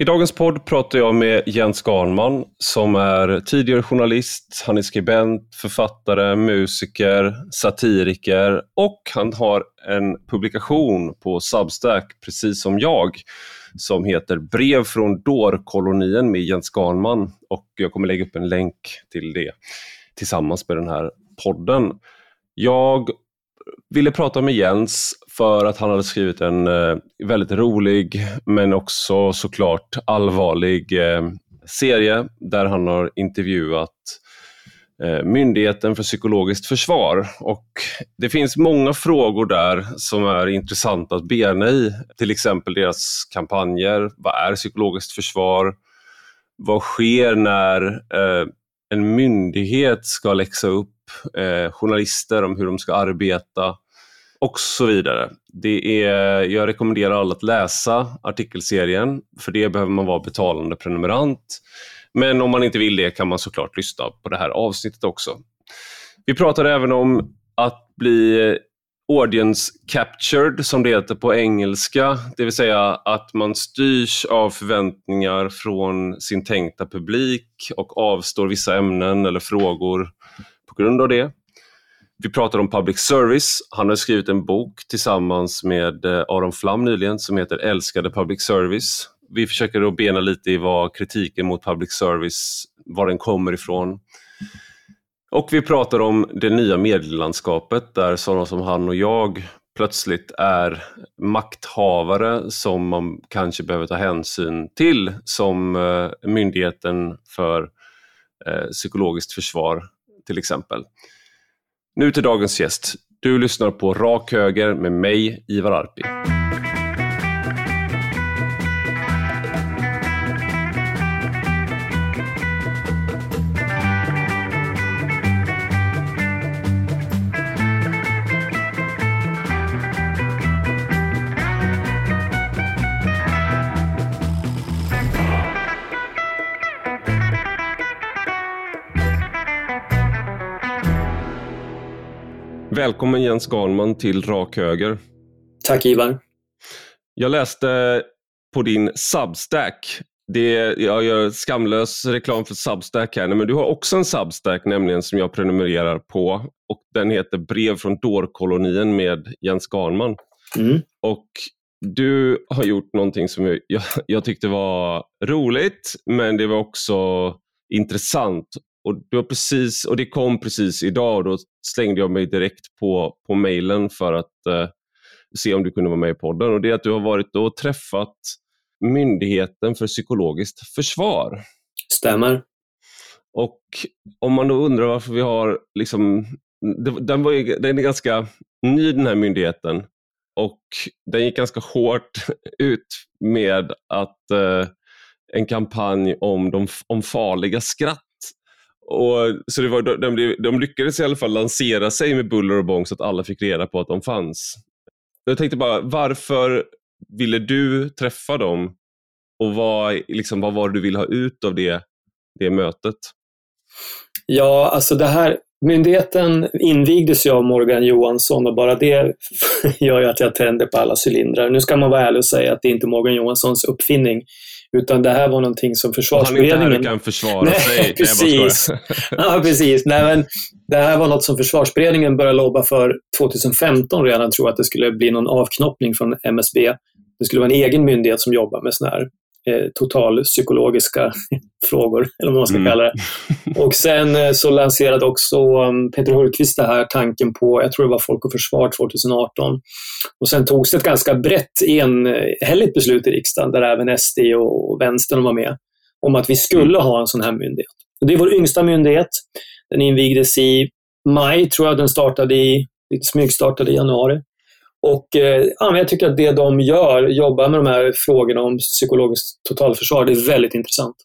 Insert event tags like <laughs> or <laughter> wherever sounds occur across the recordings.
I dagens podd pratar jag med Jens Garnman som är tidigare journalist, han är skribent, författare, musiker, satiriker och han har en publikation på Substack, precis som jag, som heter Brev från dårkolonien med Jens Garnman och jag kommer lägga upp en länk till det tillsammans med den här podden. Jag ville prata med Jens för att han hade skrivit en eh, väldigt rolig men också såklart allvarlig eh, serie där han har intervjuat eh, Myndigheten för psykologiskt försvar. Och det finns många frågor där som är intressanta att bena i. Till exempel deras kampanjer. Vad är psykologiskt försvar? Vad sker när eh, en myndighet ska läxa upp eh, journalister om hur de ska arbeta och så vidare. Det är, jag rekommenderar alla att läsa artikelserien. För det behöver man vara betalande prenumerant. Men om man inte vill det kan man såklart lyssna på det här avsnittet också. Vi pratade även om att bli audience captured, som det heter på engelska. Det vill säga att man styrs av förväntningar från sin tänkta publik och avstår vissa ämnen eller frågor på grund av det. Vi pratar om public service. Han har skrivit en bok tillsammans med eh, Aron Flam nyligen som heter Älskade public service. Vi försöker då bena lite i vad kritiken mot public service, var den kommer ifrån. Och vi pratar om det nya medielandskapet där sådana som han och jag plötsligt är makthavare som man kanske behöver ta hänsyn till som eh, Myndigheten för eh, psykologiskt försvar till exempel. Nu till dagens gäst. Du lyssnar på Rak Höger med mig, Ivar Arpi. Välkommen Jens Garnman till Rak Höger. Tack Ivar. Jag läste på din Substack, det jag gör skamlös reklam för Substack här, men du har också en Substack nämligen som jag prenumererar på och den heter Brev från dårkolonien med Jens Garnman. Mm. Och du har gjort någonting som jag, <laughs> jag tyckte var roligt, men det var också intressant och, du har precis, och det kom precis idag och då slängde jag mig direkt på, på mejlen för att eh, se om du kunde vara med i podden. Och Det är att du har varit och träffat Myndigheten för psykologiskt försvar. Stämmer. Och om man då undrar varför vi har, liksom, den, var ju, den är ganska ny den här myndigheten och den gick ganska hårt <laughs> ut med att eh, en kampanj om, de, om farliga skratt och, så det var, de, de, lyckades i alla fall lansera sig med buller och bång så att alla fick reda på att de fanns. Jag tänkte bara, varför ville du träffa dem och vad, liksom, vad var det du ville ha ut av det, det mötet? Ja, alltså det här, myndigheten invigdes ju av Morgan Johansson och bara det <laughs> gör ju att jag tänder på alla cylindrar. Nu ska man vara ärlig och säga att det inte är Morgan Johanssons uppfinning. Utan det här var någonting som försvarsberedningen... Han är inte här och kan försvara Nej, sig. <laughs> precis. <laughs> ja, precis. Nej, men det här var något som försvarsberedningen började lobba för 2015 redan, tror jag, att det skulle bli någon avknoppning från MSB. Det skulle vara en egen myndighet som jobbar med sådana här totalpsykologiska <laughs> frågor, eller vad man ska mm. kalla det. <laughs> Och sen eh, så lanserade också um, Peter Hultqvist det här tanken på, jag tror det var Folk och Försvar 2018. Och sen togs ett ganska brett enhälligt beslut i riksdagen, där även SD och Vänstern var med, om att vi skulle ha en sån här myndighet. Och det är vår yngsta myndighet. Den invigdes i maj, tror jag den startade i, smygstartade i januari. Och eh, ja, jag tycker att det de gör, jobbar med de här frågorna om psykologiskt totalförsvar, det är väldigt intressant.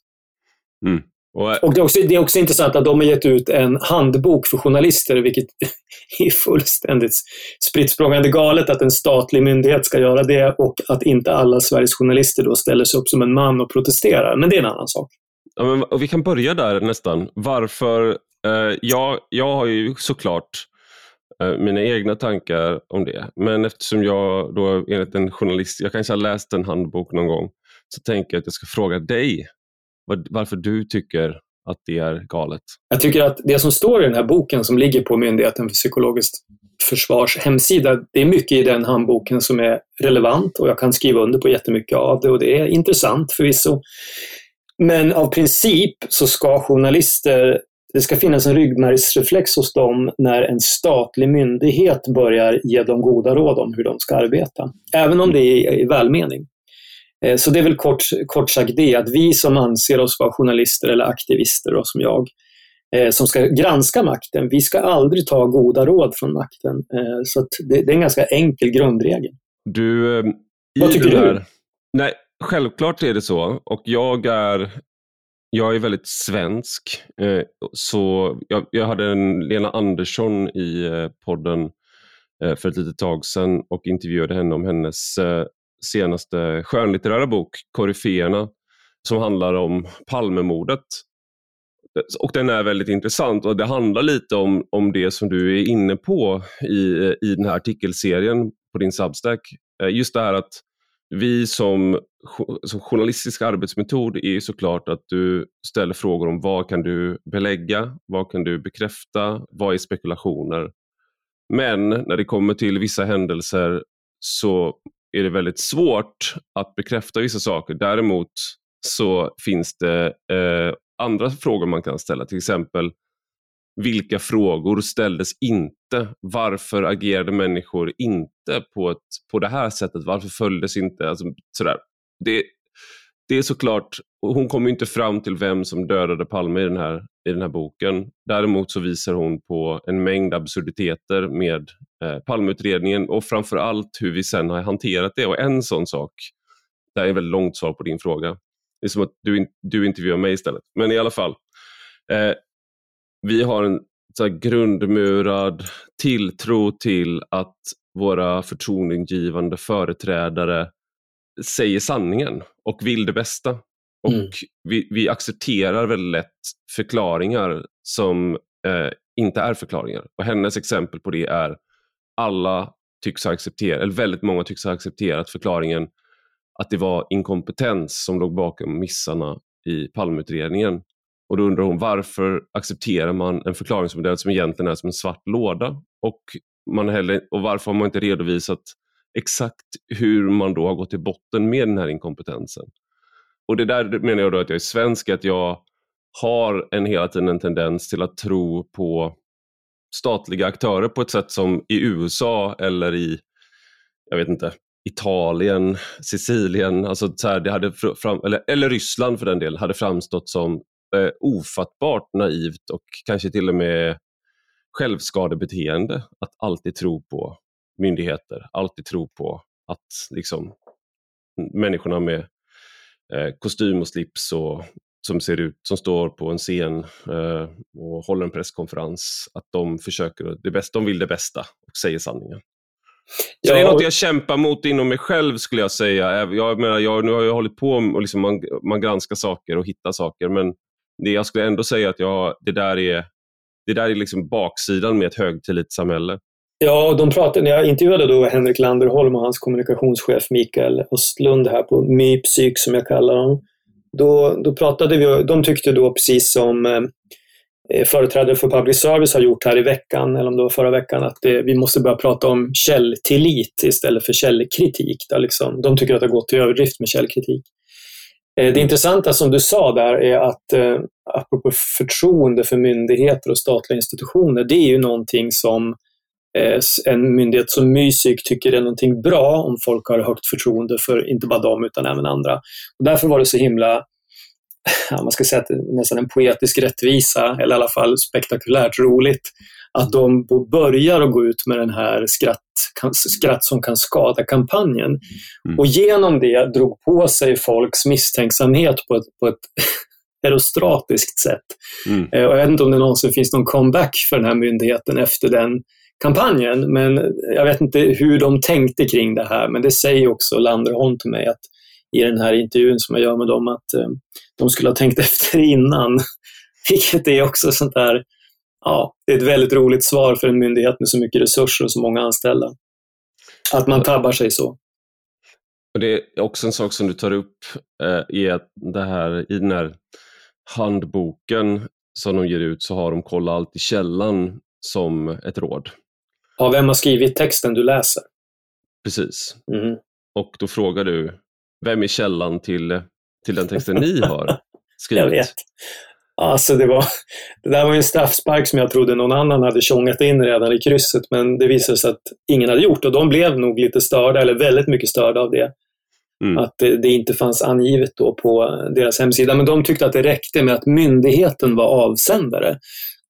Mm. Och, och det, är också, det är också intressant att de har gett ut en handbok för journalister, vilket <laughs> är fullständigt spritt galet att en statlig myndighet ska göra det och att inte alla Sveriges journalister då ställer sig upp som en man och protesterar. Men det är en annan sak. Ja, men, vi kan börja där nästan. Varför? Eh, jag, jag har ju såklart Eh, Eh, mina egna tankar om det. Men eftersom jag då enligt en journalist, jag kanske har läst en handbok någon gång, så tänker jag att jag ska fråga dig varför du tycker att det är galet. Jag tycker att det som står i den här boken som ligger på Myndigheten för psykologiskt försvars hemsida, det är mycket i den handboken som är relevant och jag kan skriva under på jättemycket av det och det är intressant förvisso. Men av princip så ska journalister, det ska finnas en ryggmärgsreflex hos dem när en statlig myndighet börjar ge dem goda råd om hur de ska arbeta. Även om det är i välmening. Eh, så det är väl kort, kort sagt det, att vi som anser oss vara journalister eller aktivister, då, som jag, eh, som ska granska makten, vi ska aldrig ta goda råd från makten. Eh, så det, det, är en ganska enkel grundregel. Du, Vad tycker du? Nej, självklart är det så. Och jag är, jag är väldigt svensk. Eh, så jag, jag hade en Lena Andersson i eh, podden eh, för ett litet tag sedan och intervjuade henne om hennes senaste skönlitterära bok, Koryféerna, som handlar om Palmemordet. Och den är väldigt intressant och det handlar lite om, om det som du är inne på i, i den här artikelserien på din Substack. Just det här att vi som, som journalistisk arbetsmetod är såklart att du ställer frågor om vad kan du belägga, vad kan du bekräfta, vad är spekulationer? Men när det kommer till vissa händelser så är det väldigt svårt att bekräfta vissa saker. Däremot så finns det eh, andra frågor man kan ställa. Till exempel, vilka frågor ställdes inte? Varför agerade människor inte på, ett, på det här sättet? Varför följdes inte... Alltså, sådär. Det, det är såklart, hon kommer inte fram till vem som dödade Palme i den, här, i den här boken. Däremot så visar hon på en mängd absurditeter med eh, Palmeutredningen och framför allt hur vi sen har hanterat det. Och en sån sak, det här är ett väldigt långt svar på din fråga. Det är som att du, du intervjuar mig istället. Men i alla fall. Eh, vi har en så grundmurad tilltro till att våra förtroendegivande företrädare säger sanningen och vill det bästa. Och mm. vi, vi, accepterar väldigt lätt förklaringar som eh, inte är förklaringar. Och hennes exempel på det är alla tycks ha accepterat, eller väldigt många tycks ha accepterat förklaringen att det var inkompetens som låg bakom missarna i palmutredningen. Och då undrar hon varför accepterar man en förklaringsmodell som egentligen är som en svart låda? Och, man heller, och varför har man inte redovisat exakt hur man då har gått till botten med den här inkompetensen. Och det där menar jag då att jag är svensk, att jag har en hela tiden en tendens till att tro på statliga aktörer på ett sätt som i USA eller i, jag vet inte, Italien, Sicilien, alltså så här, det hade fram, eller, eller Ryssland för den delen, hade framstått som eh, ofattbart naivt och kanske till och med självskadebeteende att alltid tro på myndigheter alltid tro på att liksom, människorna med eh, kostym och slips och, som ser ut, som står på en scen eh, och håller en presskonferens, att de försöker det bästa, de vill det bästa och säger sanningen. Så ja, det är något jag kämpar mot inom mig själv skulle jag säga. Jag menar, jag, nu har jag hållit på och liksom man, man granskar saker och hittar saker, men det, jag skulle ändå säga att jag, det där är, det där är liksom baksidan med ett högtillitssamhälle. Ja, de pratade, när jag intervjuade då Henrik Landerholm och hans kommunikationschef Mikael Östlund här på MyPsyk som jag kallar dem. Då, då pratade vi, de tyckte då precis som eh, eh företrädare för public service har gjort här i veckan, eller om det var förra veckan, att det, vi måste börja prata om källtillit istället för källkritik. Där liksom, de tycker att det har gått till överdrift med källkritik. Eh, det intressanta som du sa där är att, eh, apropå förtroende för myndigheter och statliga institutioner, det är ju någonting som en myndighet som Mysik tycker är någonting bra om folk har högt förtroende för inte bara dem utan även andra. Och därför var det så himla, <laughs> man ska säga att nästan en poetisk rättvisa, eller i alla fall spektakulärt roligt, att de börjar att gå ut med den här skratt, skratt som kan skada-kampanjen. Mm. Och genom det drog på sig folks misstänksamhet på ett, på ett <laughs> herostratiskt sätt. Mm. Eh, och jag vet inte om det någonsin finns någon comeback för den här myndigheten efter den kampanjen. Men jag vet inte hur de tänkte kring det här, men det säger också Landerholm till mig att i den här intervjun som jag gör med dem att eh, de skulle ha tänkt <laughs> efter innan. Vilket är också sånt där, ja, det är ett väldigt roligt svar för en myndighet med så mycket resurser och så många anställda. Att man tabbar sig så. Och Det är också en sak som du tar upp eh, i, det här, i den här handboken som de ger ut så har de kolla allt i källan som ett råd. Ja, vem har skrivit texten du läser? Precis. Mm. Och då frågar du, vem är källan till, till den texten ni har <laughs> skrivit? Jag vet. Alltså det, var, det där var en straffspark som jag trodde någon annan hade tjongat in redan i krysset, men det visade sig att ingen hade gjort och de blev nog lite störda, eller väldigt mycket störda av det. Mm. Att det, det, inte fanns angivet då på deras hemsida. Men de tyckte att det räckte med att myndigheten var avsändare.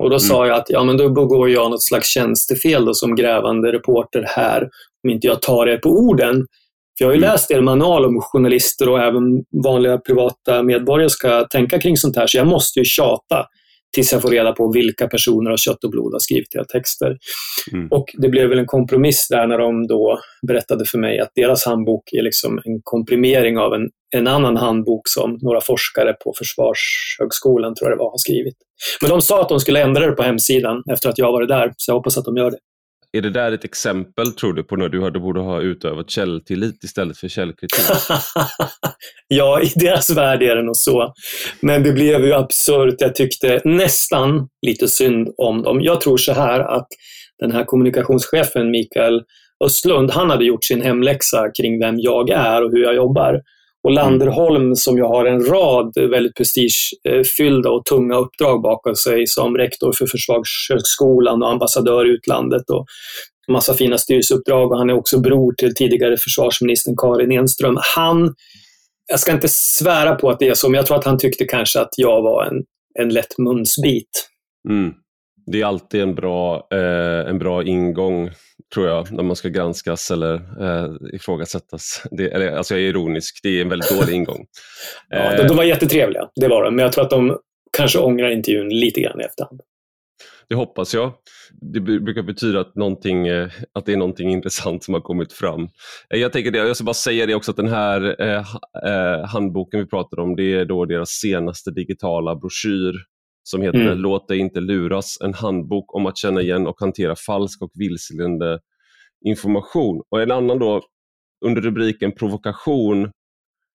Och då mm. sa jag att ja, men då begår jag något slags tjänstefel då, som grävande reporter här, om inte jag tar er på orden. För jag har ju mm. läst er manual om journalister och även vanliga privata medborgare ska tänka kring sånt här, så jag måste ju tjata tills jag får reda på vilka personer av kött och blod har skrivit era texter. Mm. Och det blev väl en kompromiss där när de då berättade för mig att deras handbok är liksom en komprimering av en, en annan handbok som några forskare på Försvarshögskolan, tror jag det var, har skrivit. Men de sa att de skulle ändra det på hemsidan efter att jag varit där, så jag hoppas att de gör det. Är det där ett exempel, tror du, på när du borde ha utövat källtillit istället för källkritik? <laughs> ja, i deras värld är det nog så. Men det blev ju absurt. Jag tyckte nästan lite synd om dem. Jag tror så här att den här kommunikationschefen Mikael Östlund, han hade gjort sin hemläxa kring vem jag är och hur jag jobbar. Och Landerholm som ju har en rad väldigt prestigefyllda och tunga uppdrag bakom sig som rektor för Försvarshögskolan och ambassadör i utlandet och massa fina styrelseuppdrag och han är också bror till tidigare försvarsministern Karin Enström. Han, jag ska inte svära på att det är så, men jag tror att han tyckte kanske att jag var en, en lätt munsbit. Mm. Det är alltid en bra, eh, en bra ingång tror jag, när man ska granskas eller eh, ifrågasättas. Det, eller, alltså jag är ironisk, det är en väldigt dålig ingång. <laughs> ja, de, de var jättetrevliga, det var de, men jag tror att de kanske ångrar intervjun lite grann i efterhand. Det hoppas jag. Det brukar betyda att, någonting, eh, att det är någonting intressant som har kommit fram. Eh, jag, tänker det, jag ska bara säga det också att den här eh, eh, handboken vi pratar om, det är då deras senaste digitala broschyr som heter mm. Låt dig inte luras, en handbok om att känna igen och hantera falsk och vilseledande information. Och en annan då, under rubriken provokation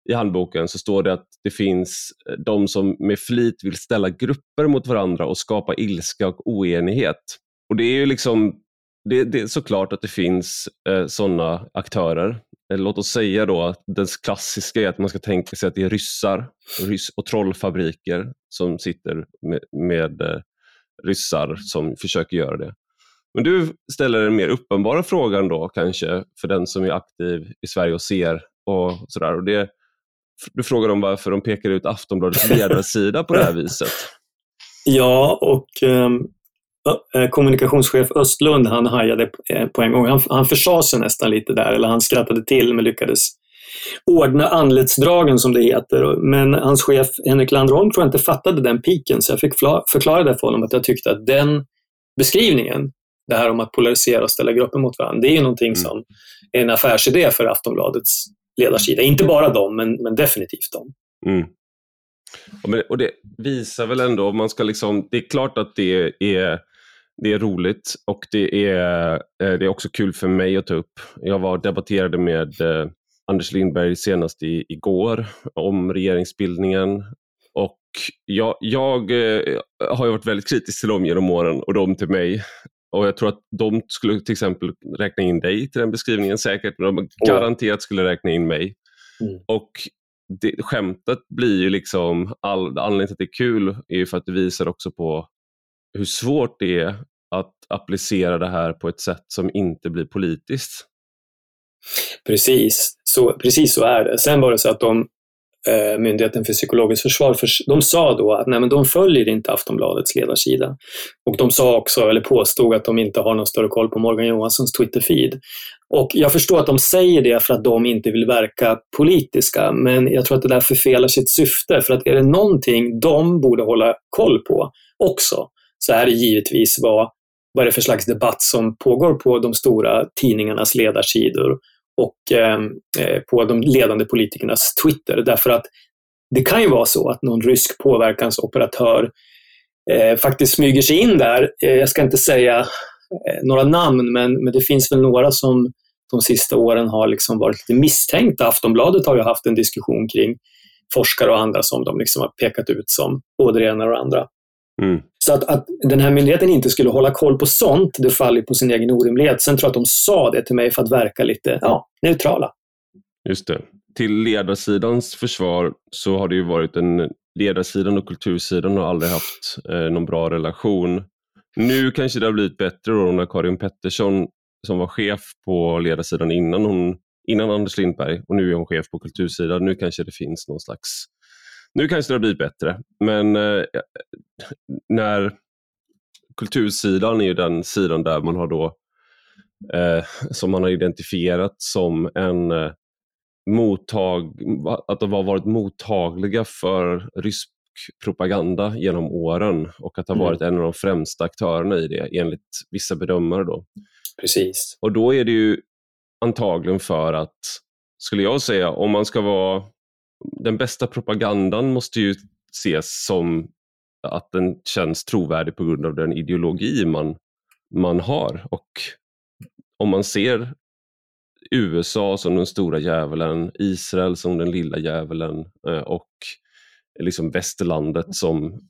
i handboken så står det att det finns eh, de som med flit vill ställa grupper mot varandra och skapa ilska och oenighet. Och det är ju liksom det, det är såklart att det finns eh, sådana aktörer. Eh, låt oss säga då att den klassiska är att man ska tänka sig att det är ryssar ryss och trollfabriker som sitter med, med eh, ryssar som försöker göra det. Men du ställer den mer uppenbara frågan då kanske för den som är aktiv i Sverige och ser och sådär. Och det, du frågar om varför de pekar ut Aftonbladets <laughs> ledarsida på det här viset. Ja, och um, kommunikationschef Östlund han hajade eh, på en gång. Han, han försade sig nästan lite där, eller han skrattade till men lyckades ordna anletsdragen som det heter. Men hans chef Henrik Landholm tror jag inte fattade den piken så jag fick förklara det för honom att jag tyckte att den beskrivningen, det här om att polarisera och ställa grupper mot varandra, det är någonting mm. som är en affärsidé för Aftonbladets ledarsida. Inte bara dem, men, men definitivt dem. Mm. Och det visar väl ändå, man ska liksom, det är klart att det är det är roligt och det är, eh, det är också kul för mig att ta upp. Jag var debatterade med eh, Anders Lindberg senast i, igår om regeringsbildningen och jag, jag eh, har varit väldigt kritisk till dem genom åren och de till mig. Och Jag tror att de skulle till exempel räkna in dig till den beskrivningen säkert, men de garanterat skulle räkna in mig. Mm. Och det, skämtet blir ju liksom, all, anledningen till att det är kul är ju för att det visar också på hur svårt det är att applicera det här på ett sätt som inte blir politiskt. Precis, så, precis så är det. Sen var det så att de, eh, Myndigheten för psykologiskt försvar, för, de sa då att nej, men de följer inte Aftonbladets ledarsida. Och de sa också, eller påstod att de inte har någon större koll på Morgan Johanssons Twitter-feed. Och jag förstår att de säger det för att de inte vill verka politiska, men jag tror att det där förfelar sitt syfte. För att är det någonting de borde hålla koll på också, så är det givetvis vad, vad är för slags debatt som pågår på de stora tidningarnas ledarsidor och ehm, eh, på de ledande politikernas Twitter. Därför att det kan ju vara så att någon rysk påverkansoperatör eh, faktiskt smyger sig in där. Eh, jag ska inte säga eh, några namn, men, men det finns väl några som de sista åren har liksom varit lite misstänkta. Aftonbladet har ju haft en diskussion kring forskare och andra som de liksom har pekat ut som både det ena och det andra. Mm. Så att, att den här myndigheten inte skulle hålla koll på sånt, det faller på sin egen orimlighet. Sen tror jag att de sa det till mig för att verka lite ja, neutrala. Just det. Till ledarsidans försvar så har det ju varit en ledarsidan och kultursidan har aldrig haft eh, någon bra relation. Nu kanske det har blivit bättre då när Karin Pettersson som var chef på ledarsidan innan, hon, innan Anders Lindberg och nu är hon chef på kultursidan. Nu kanske det finns någon slags nu kanske det har blivit bättre, men eh, när kultursidan är ju den sidan där man har då eh, som man har identifierat som en eh, mottag, att de har varit mottagliga för rysk propaganda genom åren och att ha mm. varit mm. en av de främsta aktörerna i det enligt vissa bedömare. Då. Precis. Och då är det ju antagligen för att, skulle jag säga, om man ska vara den bästa propagandan måste ju ses som att den känns trovärdig på grund av den ideologi man, man har. Och om man ser USA som den stora djävulen, Israel som den lilla djävulen eh, och liksom västerlandet som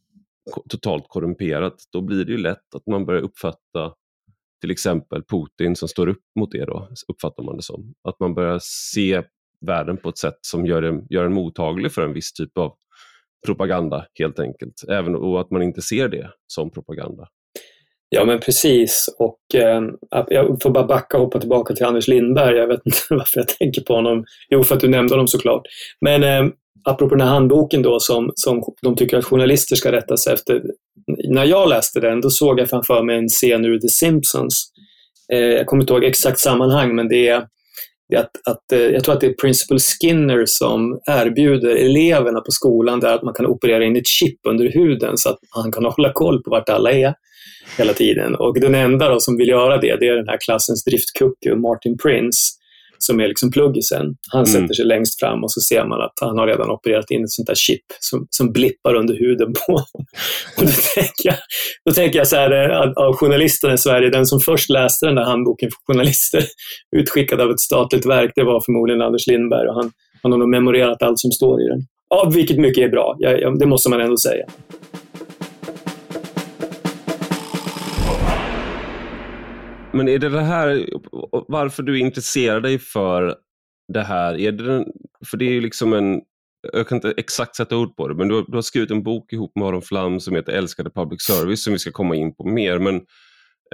totalt korrumperat, då blir det ju lätt att man börjar uppfatta till exempel Putin som står upp mot det då, uppfattar man det som. Att man börjar se världen på ett sätt som gör en gör en mottaglig för en viss typ av propaganda helt enkelt. Även och att man inte ser det som propaganda. Ja men precis och eh, jag får bara backa och hoppa tillbaka till Anders Lindberg. Jag vet inte <laughs> varför jag tänker på honom. Jo, för att du nämnde honom såklart. Men eh, apropå den här handboken då som, som de tycker att journalister ska rätta sig efter. När jag läste den då såg jag framför mig en scen ur The Simpsons. Eh, jag kommer inte ihåg exakt sammanhang men det är att, att, eh, jag tror att det är Principal Skinner som erbjuder eleverna på skolan där att man kan operera in ett chip under huden så att han kan <laughs> hålla koll på vart alla är hela tiden. Och den enda då som vill göra det, det är den här klassens driftkucku, Martin Prince, som är liksom pluggisen. Han mm. sätter sig längst fram och så ser man att han har redan opererat in ett sånt där chip som, som blippar under huden på <laughs> och då tänker jag, då tänker jag så här, eh, av journalisterna i Sverige, den som först läste den där handboken för journalister, <laughs> utskickad av ett statligt verk, det var förmodligen Anders Lindberg och han, han har nog memorerat allt som står i den. Ja, vilket mycket är bra, ja, det måste man ändå säga. Men är det det här, varför du intresserar dig för det här? Är det den, för det är ju liksom en, jag kan inte exakt sätta ord på det, men du, du har skrivit en bok ihop med Aron Flam som heter Älskade Public Service som vi ska komma in på mer. Men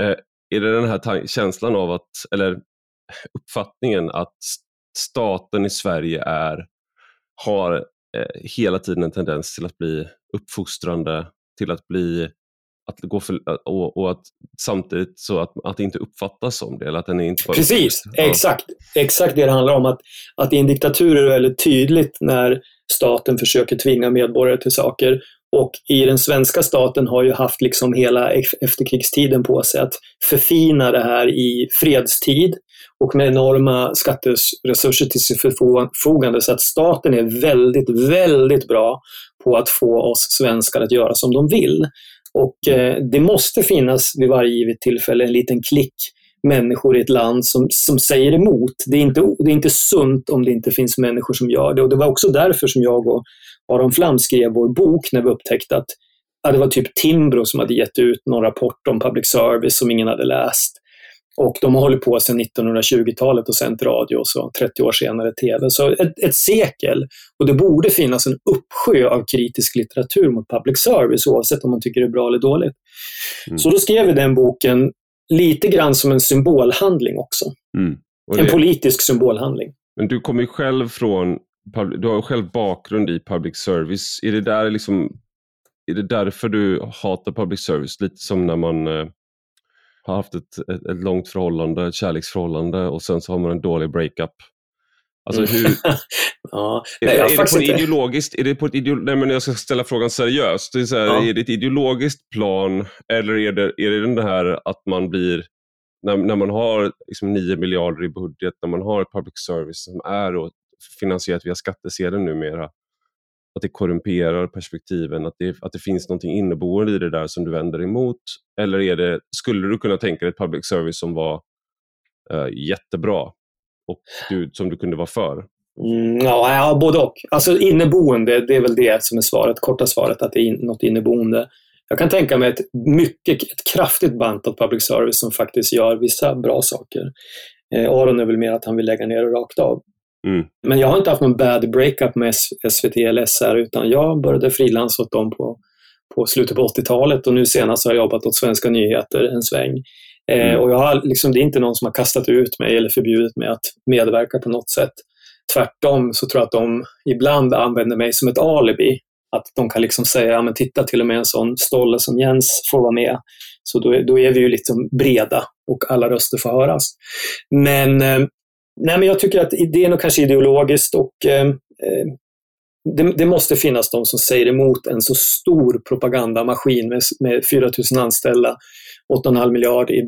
eh, är det den här känslan av att, eller uppfattningen att staten i Sverige är, har eh, hela tiden en tendens till att bli uppfostrande, till att bli att gå för, och, och, att samtidigt så att, att det inte uppfattas som det. Eller att den är inte Precis, ja. exakt. Exakt det det handlar om. Att, att i en diktatur är det väldigt tydligt när staten försöker tvinga medborgare till saker. Och i den svenska staten har ju haft liksom hela efterkrigstiden på sig att förfina det här i fredstid och med enorma skatteresurser till sitt förfogande. Så att staten är väldigt, väldigt bra på att få oss svenskar att göra som de vill. Och eh, det måste finnas vid varje givet tillfälle en liten klick människor i ett land som, som säger emot. Det är, inte, det är inte sunt om det inte finns människor som gör det. Och Det var också därför som jag och Aron Flam skrev vår bok när vi upptäckte att ja, det var typ Timbro som hade gett ut någon rapport om public service som ingen hade läst. Och de har hållit på sedan 1920-talet och sänt radio och så 30 år senare TV. Så ett, ett, sekel. Och det borde finnas en uppsjö av kritisk litteratur mot public service oavsett om man tycker det är bra eller dåligt. Mm. Så då skrev vi den boken lite grann som en symbolhandling också. Mm. Det... En politisk symbolhandling. Men du kommer själv från, du har själv bakgrund i public service. Är det, där liksom, är det därför du hatar public service? Lite som när man eh, har haft ett, ett, ett, långt förhållande, ett kärleksförhållande och sen så har man en dålig breakup. Alltså hur... <laughs> ja, nej, är, är, det på inte... ideologiskt, är det på ett ideolo... nej, men jag ska ställa frågan seriöst. Det är, så här, ja. är det ett ideologiskt plan eller är det, är det den här att man blir, när, när man har liksom 9 miljarder i budget, när man har ett public service som är finansierat via skattsedeln numera, att det korrumperar perspektiven, att det, att det finns någonting inneboende i det där som du vänder emot? Eller är det, skulle du kunna tänka dig ett public service som var eh, jättebra och du, som du kunde vara för? Mm, ja, ja, både och. Alltså inneboende, det är väl det som är svaret, korta svaret, att det är något inneboende. Jag kan tänka mig ett mycket, ett kraftigt bantat public service som faktiskt gör vissa bra saker. Eh, Aron är väl mer att han vill lägga ner det rakt av. Mm. Men jag har inte haft någon bad breakup med SVT eller SR, utan jag började frilansa åt dem på, på slutet på 80-talet och nu senast har jag jobbat åt Svenska nyheter en sväng. Eh, mm. och jag har, liksom, det är inte någon som har kastat ut mig eller förbjudit mig att medverka på något sätt. Tvärtom så tror jag att de ibland använder mig som ett alibi. Att de kan liksom säga, ja men titta till och med en sån stolle som Jens får vara med. Så då, då är vi ju liksom breda och alla röster får höras. Men, eh, nej, men jag tycker att det är nog kanske ideologiskt och eh, eh det, det, måste finnas de som säger emot en så stor propagandamaskin med, med 4 000 anställda, 8,5 miljarder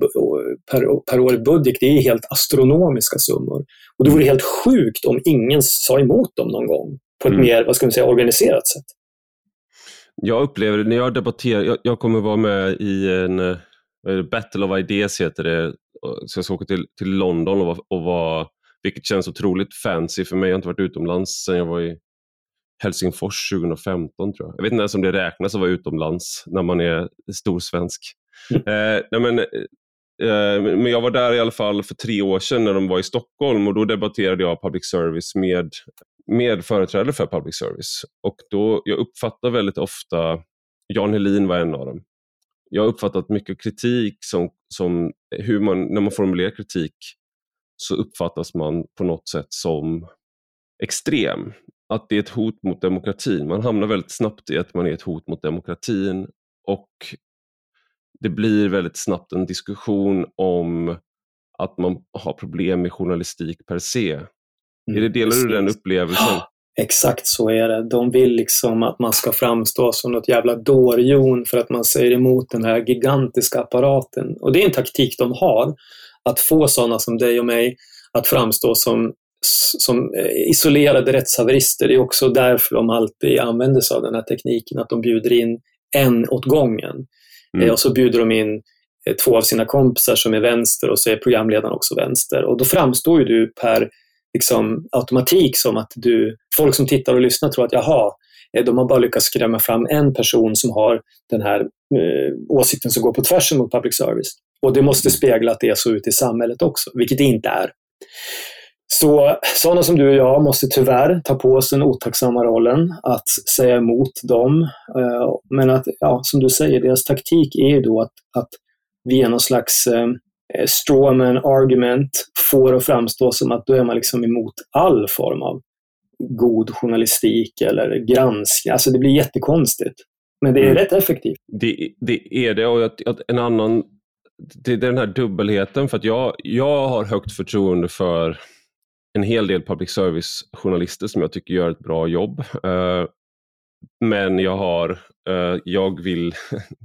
per, per år i budget. Det är helt astronomiska summor. Och det vore helt sjukt om ingen sa emot dem någon gång på ett mm. mer vad ska man säga, organiserat sätt. Jag upplever det när jag debatterar, jag, jag kommer vara med i en Battle of Ideas heter det, så jag ska åka till, till London och, och vara, vilket känns otroligt fancy för mig. Jag har inte varit utomlands sedan jag var i Helsingfors 2015 tror jag. Jag vet inte ens om det räknas att vara utomlands när man är storsvensk. Mm. Eh, nej men, eh, men jag var där i alla fall för tre år sedan när de var i Stockholm och då debatterade jag public service med, med företrädare för public service. Och då, jag uppfattar väldigt ofta, Jan Helin var en av dem, jag har uppfattat mycket kritik som, som hur man, när man formulerar kritik så uppfattas man på något sätt som extrem att det är ett hot mot demokratin. Man hamnar väldigt snabbt i att man är ett hot mot demokratin och det blir väldigt snabbt en diskussion om att man har problem med journalistik per se. Mm, är det, delar precis. du den upplevelsen? <gasps> Exakt så är det. De vill liksom att man ska framstå som något jävla dårjon för att man säger emot den här gigantiska apparaten. Och det är en taktik de har, att få sådana som dig och mig att framstå som som eh, isolerade rättshaverister. Det är också därför de alltid använder sig av den här tekniken, att de bjuder in en åt gången. Mm. Eh, och så bjuder de in eh, två av sina kompisar som är vänster och så är programledaren också vänster. Och då framstår ju du per liksom, automatik som att du, folk som tittar och lyssnar tror att jaha, de har bara lyckats skrämma fram en person som har den här eh, åsikten som går på tvärsen mot public service. Och det måste spegla att det är så ute i samhället också, vilket det inte är. Så sådana som du och jag måste tyvärr ta på oss den otacksamma rollen att säga emot dem. Eh, men att, ja, som du säger, deras taktik är ju då att, att via någon slags eh, strawman argument få det att framstå som att då är man liksom emot all form av god journalistik eller granskning. Alltså det blir jättekonstigt. Men det är mm. rätt effektivt. Det, det är det och en annan det är den här dubbelheten för att jag, jag har högt förtroende för en hel del public service-journalister som jag tycker gör ett bra jobb. Eh, men jag har, eh, jag vill,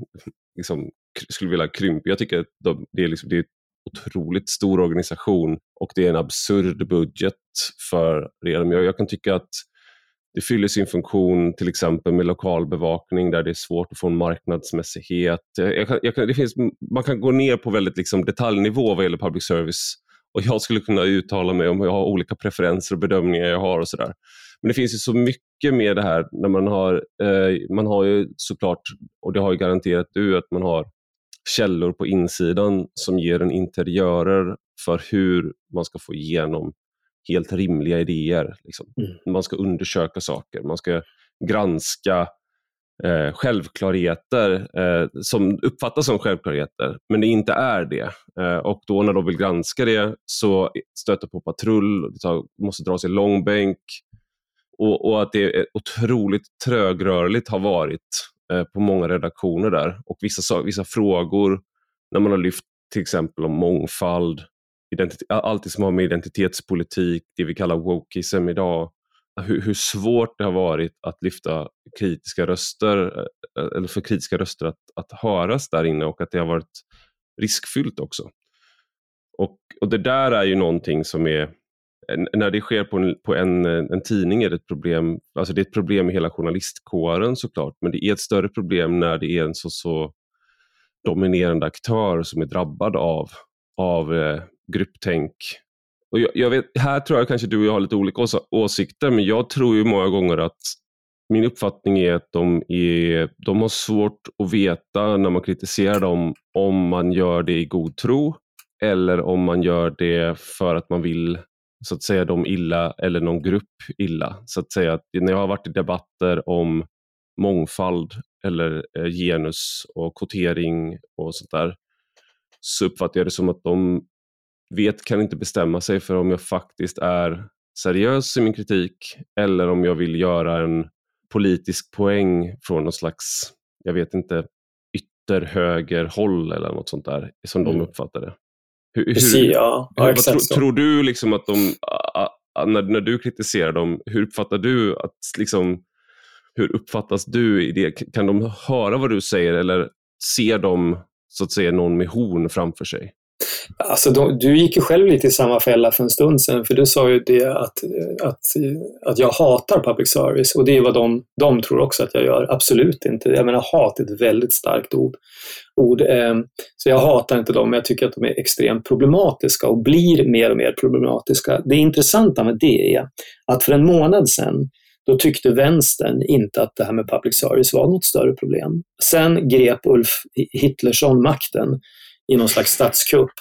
<laughs> liksom, skulle vilja krympa. Jag tycker att de, det, är liksom, det är en otroligt stor organisation och det är en absurd budget för det de gör. jag kan tycka att det fyller sin funktion till exempel med lokalbevakning där det är svårt att få en marknadsmässighet. Eh, jag, jag, det finns, man kan gå ner på väldigt liksom detaljnivå vad gäller public service och jag skulle kunna uttala mig om jag har olika preferenser och bedömningar jag har och sådär. Men det finns ju så mycket med det här när man har, eh, man har ju såklart, och det har ju garanterat du, att man har källor på insidan som ger en interiörer för hur man ska få igenom helt rimliga idéer. Liksom. Mm. Man ska undersöka saker, man ska granska eh, självklarheter eh, som uppfattas som självklarheter, men det inte är det. Eh, och då när de vill granska det så stöter på patrull, det tar, måste dras i långbänk och, och att det är otroligt trögrörligt har varit eh, på många redaktioner där. Och vissa, vissa frågor, när man har lyft till exempel om mångfald, allt det som har med identitetspolitik, det vi kallar wokeism idag, hur, hur, svårt det har varit att lyfta kritiska röster, eh, eh, eller för kritiska röster att, att höras där inne och att det har varit riskfyllt också. Och, och det där är ju någonting som är, när det sker på en, på en, en tidning är det ett problem, alltså det är ett problem i hela journalistkåren såklart, men det är ett större problem när det är en så, så dominerande aktör som är drabbad av, av eh, grupptänk och jag, jag, vet, här tror jag kanske du och jag har lite olika ås åsikter, men jag tror ju många gånger att min uppfattning är att de, är, de har svårt att veta när man kritiserar dem om man gör det i god tro eller om man gör det för att man vill så att säga dem illa eller någon grupp illa. Så att säga att när jag har varit i debatter om mångfald eller eh, genus och kvotering och sånt där så uppfattar jag det som att de vet, kan inte bestämma sig för om jag faktiskt är seriös i min kritik eller om jag vill göra en politisk poäng från någon slags, jag vet inte, ytterhögerhåll eller något sånt där, som mm. de uppfattar det. Hur, Precis, hur, ja. ja hur, tro, tror du liksom att de, när, när du kritiserar dem, hur uppfattar du att liksom, hur uppfattas du i det? Kan de höra vad du säger eller ser de så att säga någon med horn framför sig? Alltså, de, du gick ju själv lite i samma fälla för en stund sedan, för du sa ju det att, att, att jag hatar public service och det är vad de, de tror också att jag gör. Absolut inte. Jag menar, hat är ett väldigt starkt ord. ord eh, så jag hatar inte dem, men jag tycker att de är extremt problematiska och blir mer och mer problematiska. Det intressanta med det är att för en månad sedan då tyckte vänstern inte att det här med public service var något större problem. Sen grep Ulf Hitlersson makten i någon slags statskupp.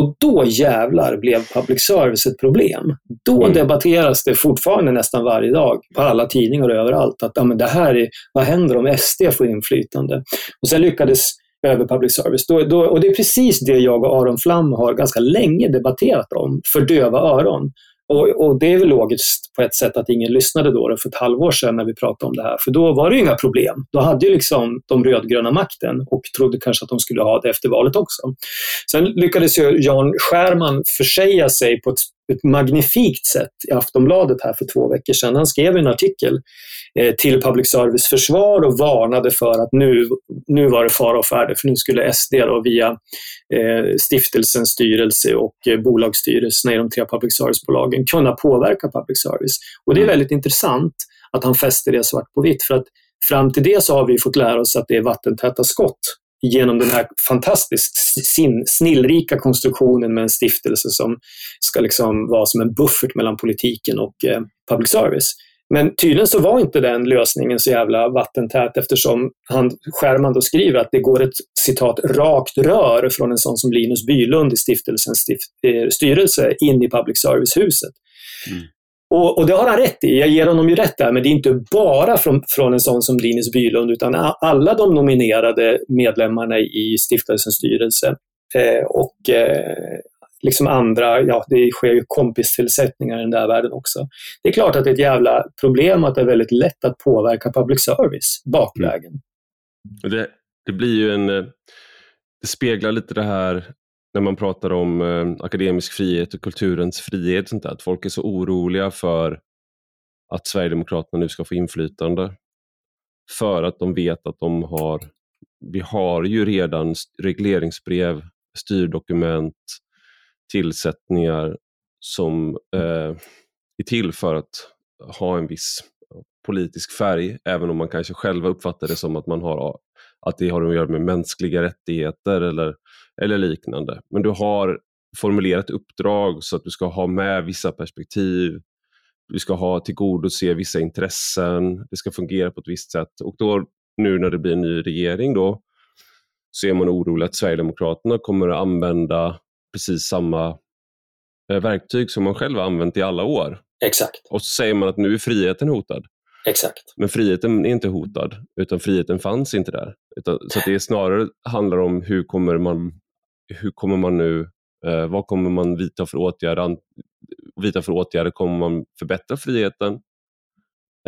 Och då jävlar blev public service ett problem. Då mm. debatteras det fortfarande nästan varje dag på alla tidningar och överallt att ja, men det här är, vad händer om SD får inflytande? Och sen lyckades över public service. Då, då, och det är precis det jag och Aron Flam har ganska länge debatterat om, för döva öron. Och, och, det är väl logiskt på ett sätt att ingen lyssnade då, för ett halvår sedan när vi pratade om det här, för då var det ju inga problem. Då hade ju liksom de rödgröna makten och trodde kanske att de skulle ha det efter valet också. Sen lyckades ju Jan Schärman försäga sig på ett ett magnifikt sätt i Aftonbladet här för två veckor sedan. Han skrev en artikel eh, till public service försvar och varnade för att nu, nu var det fara och färde, för nu skulle SD då via eh, stiftelsens styrelse och eh, bolagsstyrelserna i de tre public service-bolagen kunna påverka public service. Och det är mm. väldigt intressant att han fäster det svart på vitt, för att fram till det så har vi fått lära oss att det är vattentäta skott genom den här fantastiskt sin, snillrika konstruktionen med en stiftelse som ska liksom vara som en buffert mellan politiken och eh, public service. Men tydligen så var inte den lösningen så jävla vattentät eftersom han, Skärman då skriver att det går ett citat rakt rör från en sån som Linus Bylund i stiftelsens stift, eh, styrelse in i public service-huset. Mm. Och, och, det har han rätt i. Jag ger honom ju rätt där, men det är inte bara från, från en sån som Linus Bylund, utan alla de nominerade medlemmarna i stiftelsens styrelse eh, och eh, liksom andra, ja det sker ju kompistillsättningar i den där världen också. Det är klart att det är ett jävla problem att det är väldigt lätt att påverka public service bakvägen. Mm. Det, det blir ju en, eh, det speglar lite det här när man pratar om eh, akademisk frihet och kulturens frihet, sånt där, att folk är så oroliga för att Sverigedemokraterna nu ska få inflytande. För att de vet att de har, vi har ju redan regleringsbrev, styrdokument, tillsättningar som eh, är till för att ha en viss politisk färg, även om man kanske själva uppfattar det som att man har att det har att göra med mänskliga rättigheter eller, eller liknande. Men du har formulerat uppdrag så att du ska ha med vissa perspektiv, du ska ha tillgodose vissa intressen, det ska fungera på ett visst sätt. Och då nu när det blir en ny regering då så är man orolig att Sverigedemokraterna kommer att använda precis samma eh, verktyg som man själv har använt i alla år. Exakt. Och så säger man att nu är friheten hotad. Exakt. Men friheten är inte hotad, utan friheten fanns inte där. Utan, så det är snarare handlar om hur kommer man, hur kommer man nu, eh, vad kommer man vidta för åtgärder? Vidta för åtgärder, kommer man förbättra friheten?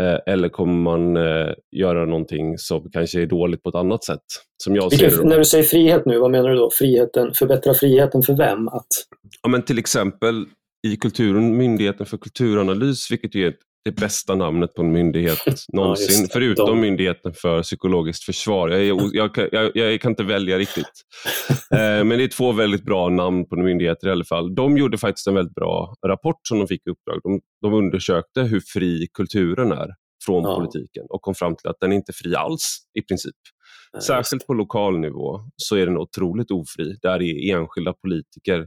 Eh, eller kommer man eh, göra någonting som kanske är dåligt på ett annat sätt? Som jag Vilken, ser när du säger frihet nu, vad menar du då? Friheten, förbättra friheten för vem? Att... Ja, men till exempel i kulturen, Myndigheten för kulturanalys, vilket är ett det bästa namnet på en myndighet <laughs> någonsin. Ja, förutom De... Myndigheten för psykologiskt försvar. Jag, är, jag, jag, jag kan inte välja riktigt. <laughs> eh, men det är två väldigt bra namn på myndigheter i alla fall. De gjorde faktiskt en väldigt bra rapport som de fick i uppdrag. De, de undersökte hur fri kulturen är från ja. politiken och kom fram till att den inte är fri alls i princip. Nej, Särskilt på lokal nivå så är den otroligt ofri. Där är enskilda politiker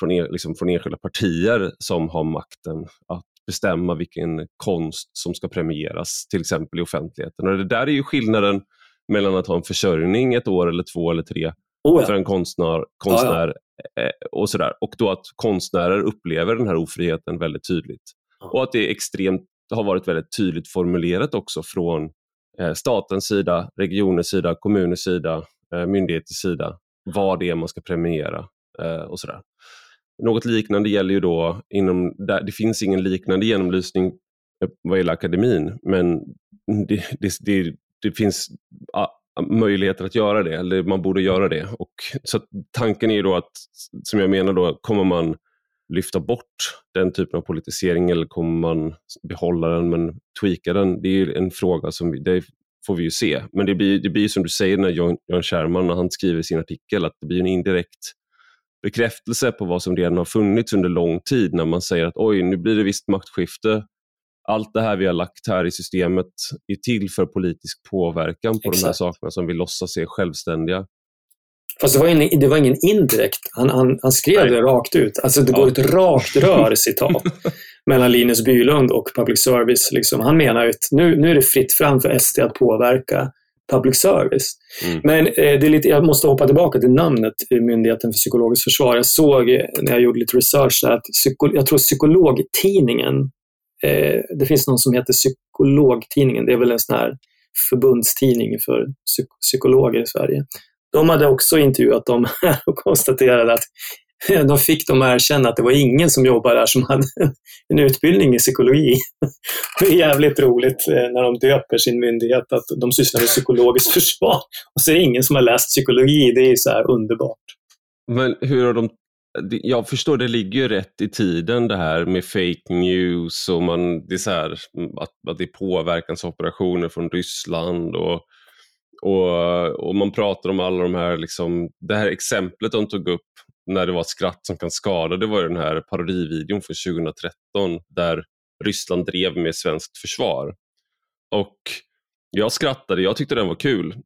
från, liksom från enskilda partier som har makten att bestämma vilken konst som ska premieras, till exempel i offentligheten. Och det där är ju skillnaden mellan att ha en försörjning ett år eller två eller tre oh ja. för en konstnär, konstnär ja, ja. Eh, och sådär. Och då att konstnärer upplever den här ofriheten väldigt tydligt. Och att det är extremt, har varit väldigt tydligt formulerat också från eh, statens sida, regionens sida, kommunens sida, eh, myndigheters sida, vad det är man ska premiera eh, och sådär. Något liknande gäller ju då inom, där, det finns ingen liknande genomlysning eh, vad gäller akademin, men det, det, det, det finns möjligheter att göra det, eller man borde göra det. Och, så tanken är då att, som jag menar, då, kommer man lyfta bort den typen av politisering eller kommer man behålla den men tweaka den? Det är en fråga som vi, det får vi ju se. Men det blir, det blir som du säger när John, John Sherman när han skriver sin artikel, att det blir en indirekt bekräftelse på vad som redan har funnits under lång tid när man säger att oj, nu blir det visst maktskifte. Allt det här vi har lagt här i systemet är till för politisk påverkan på Exakt. de här sakerna som vi låtsas är självständiga. Fast det var, en, det var ingen indirekt. Han, han, han skrev Nej. det rakt ut. Alltså det ja. går ett rakt <laughs> rör, citat, mellan Linus Bylund och public service. Liksom. Han menar att nu, nu är det fritt fram för SD att påverka public service. Mm. Men eh, det är lite, jag måste hoppa tillbaka till namnet Myndigheten för psykologiskt försvar. Jag såg när jag gjorde lite research där att psyko, jag tror psykologtidningen, eh, det finns någon som heter Psykologtidningen, det är väl en sån här förbundstidning för psyk psykologer i Sverige. De hade också intervjuat dem <laughs> och konstaterade att <laughs> de fick dem att erkänna att det var ingen som jobbade där som hade <laughs> en utbildning i psykologi. <laughs> Det är jävligt roligt eh, när de döper sin myndighet att de sysslar med psykologiskt försvar. Och så är det ingen som har läst psykologi. Det är så här underbart. Men hur har de jag förstår, det ligger ju rätt i tiden det här med fake news och man, det är så här, mm, att, att det är påverkansoperationer från Ryssland och och, och man pratar om alla de här, liksom, det här exemplet de tog upp när det var skratt som kan skada, det var den här parodivideon från 2013 där Ryssland drev med svenskt försvar. Och jag skrattade, jag tyckte den var kul.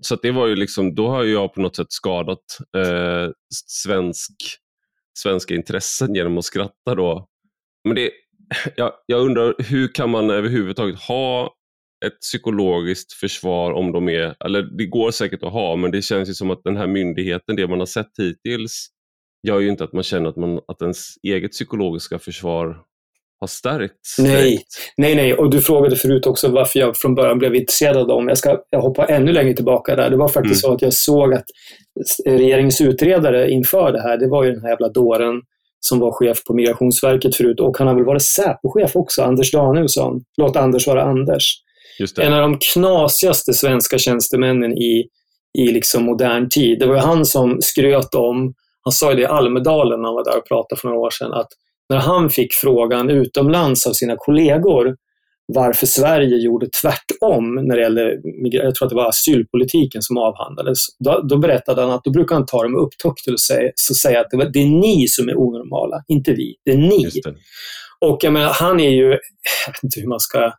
Så det var ju liksom, då har jag på något sätt skadat eh, svensk, svenska intressen genom att skratta då. Men det, <clears throat> jag, jag undrar, hur kan man överhuvudtaget ha ett psykologiskt försvar om de är, eller det går säkert att ha, men det känns ju som att den här myndigheten, det man har sett hittills, gör ju inte att man känner att, man, att ens eget psykologiska försvar har stärkts. Nej, nej, nej. Och du frågade förut också varför jag från början blev intresserad av dem. Jag ska jag hoppa ännu längre tillbaka där. Det var faktiskt mm. så att jag såg att regeringens utredare inför det här, det var ju den här jävla dåren som var chef på Migrationsverket förut och han har väl varit Säpo-chef också, Anders Danielsson. Låt Anders vara Anders en av de knasigaste svenska tjänstemännen i, i liksom modern tid. Det var han som skröt om, han sa det i Almedalen när han var där och pratade för några år sedan, att när han fick frågan utomlands av sina kollegor varför Sverige gjorde tvärtom när det gällde, jag tror att det var asylpolitiken som avhandlades. Då, då berättade han att då brukar han ta dem upptukt och säga, så säga att det, var, det är ni som är onormala, inte vi. Det är ni. Och jag menar, han är ju, jag vet inte hur man ska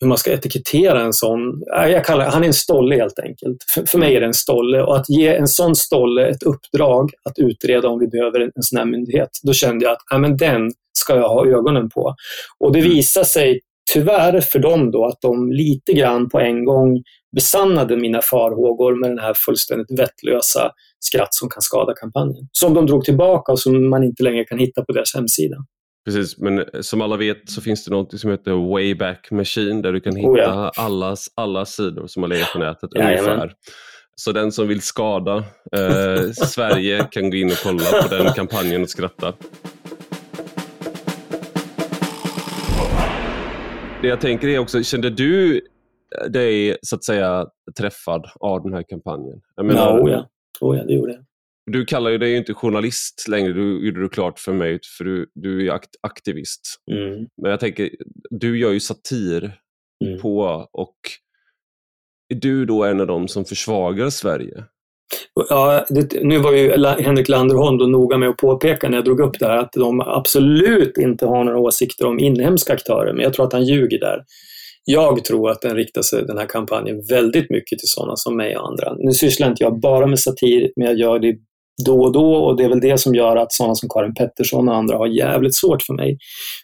hur man ska etikettera en sån. Jag kallar, han är en stolle helt enkelt. För, för mig är det en stolle och att ge en sån stolle ett uppdrag att utreda om vi behöver en, en sån här myndighet, då kände jag att ja, men den ska jag ha ögonen på. Och det mm. visar sig tyvärr för dem då att de lite grann på en gång besannade mina farhågor med den här fullständigt vettlösa skratt som kan skada kampanjen. Som de drog tillbaka och som man inte längre kan hitta på deras hemsida. Precis, men som alla vet så finns det något som heter Wayback Machine där du kan hitta oh ja. allas, alla sidor som har legat på nätet ja, ungefär. Så den som vill skada eh, <laughs> Sverige kan gå in och kolla på den kampanjen och skratta. Det jag tänker är också, kände du dig så att säga träffad av den här kampanjen? Jag menar, no, ja. Oh ja, det gjorde jag. Du kallar ju dig inte journalist längre, du gjorde det klart för mig, för du, du är akt aktivist. Mm. Men jag tänker, du gör ju satir mm. på och är du då en av dem som försvagar Sverige? Ja, det, nu var ju Henrik Landerholm då noga med att påpeka när jag drog upp det här att de absolut inte har några åsikter om inhemska aktörer, men jag tror att han ljuger där. Jag tror att den riktar sig, den här kampanjen, väldigt mycket till sådana som mig och andra. Nu sysslar inte jag bara med satir, men jag gör det då och då och det är väl det som gör att sådana som Karin Pettersson och andra har jävligt svårt för mig.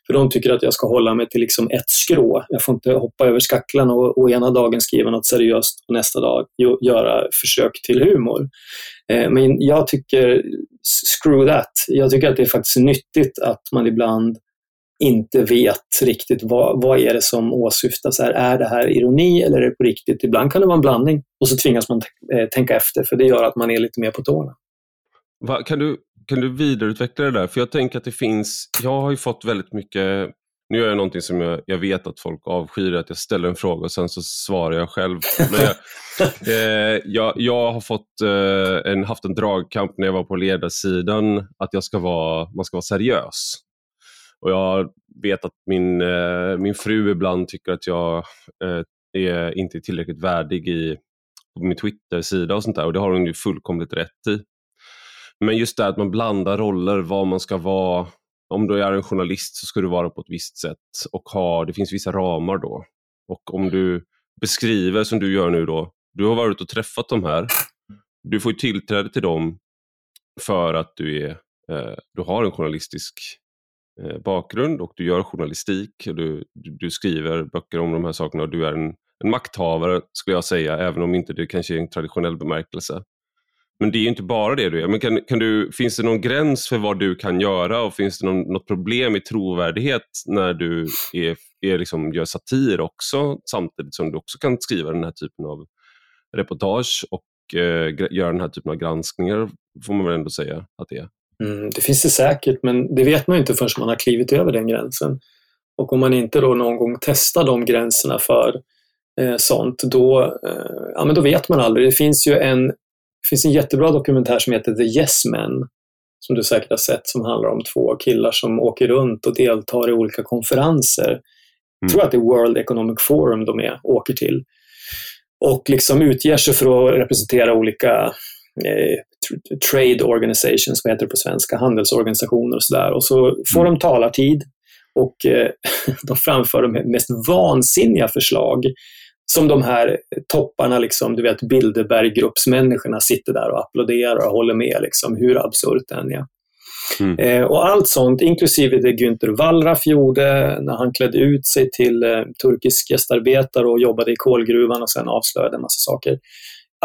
För de tycker att jag ska hålla mig till liksom ett skrå. Jag får inte hoppa över skacklan och, och ena dagen skriva något seriöst och nästa dag göra försök till humor. Eh, men jag tycker, screw that. Jag tycker att det är faktiskt nyttigt att man ibland inte vet riktigt vad, vad är det som åsyftas. Här. Är det här ironi eller är det på riktigt? Ibland kan det vara en blandning och så tvingas man eh, tänka efter för det gör att man är lite mer på tårna. Va, kan, du, kan du vidareutveckla det där? För jag tänker att det finns, jag har ju fått väldigt mycket nu gör jag någonting som jag, jag vet att folk avskyr, att jag ställer en fråga och sen så svarar jag själv. <laughs> Men jag, eh, jag, jag, har fått, eh, en, haft en dragkamp när jag var på ledarsidan, att jag ska vara, man ska vara seriös. Och Jag vet att min, eh, min fru ibland tycker att jag eh, är inte är tillräckligt värdig i, på min Twitter-sida och sånt där och det har hon ju fullkomligt rätt i. Men just det att man blandar roller, vad man ska vara. Om du är en journalist så ska du vara på ett visst sätt och ha, det finns vissa ramar då. Och om du beskriver som du gör nu då, du har varit och träffat de här, du får tillträde till dem för att du, är, eh, du har en journalistisk eh, bakgrund och du gör journalistik. Och du, du, skriver böcker om de här sakerna och du är en, en makthavare skulle jag säga, även om inte det kanske är en traditionell bemärkelse. Men det är ju inte bara det du gör. Men kan, kan du, finns det någon gräns för vad du kan göra och finns det någon, något problem i trovärdighet när du är, är liksom, gör satir också samtidigt som du också kan skriva den här typen av reportage och eh, göra den här typen av granskningar får man väl ändå säga att det är. Mm, det finns det säkert men det vet man inte förrän man har klivit över den gränsen. Och om man inte då någon gång testar de gränserna för eh, sånt, då, eh, ja, men då vet man aldrig. Det finns ju en det finns en jättebra dokumentär som heter The Yes Men, som du säkert har sett, som handlar om två killar som åker runt och deltar i olika konferenser. Mm. Jag tror att det är World Economic Forum de är, åker till. Och liksom utger sig för att representera olika eh, trade organizations, vad heter det på svenska, handelsorganisationer och sådär. Och så får mm. de talartid och eh, <laughs> de framför de mest vansinniga förslag som de här topparna, liksom, du vet Bilderberggruppsmänniskorna sitter där och applåderar och håller med, liksom, hur absurt det än är. Mm. Eh, och allt sånt, inklusive det Günther Wallraff gjorde när han klädde ut sig till eh, turkisk gästarbetare och jobbade i kolgruvan och sen avslöjade en massa saker.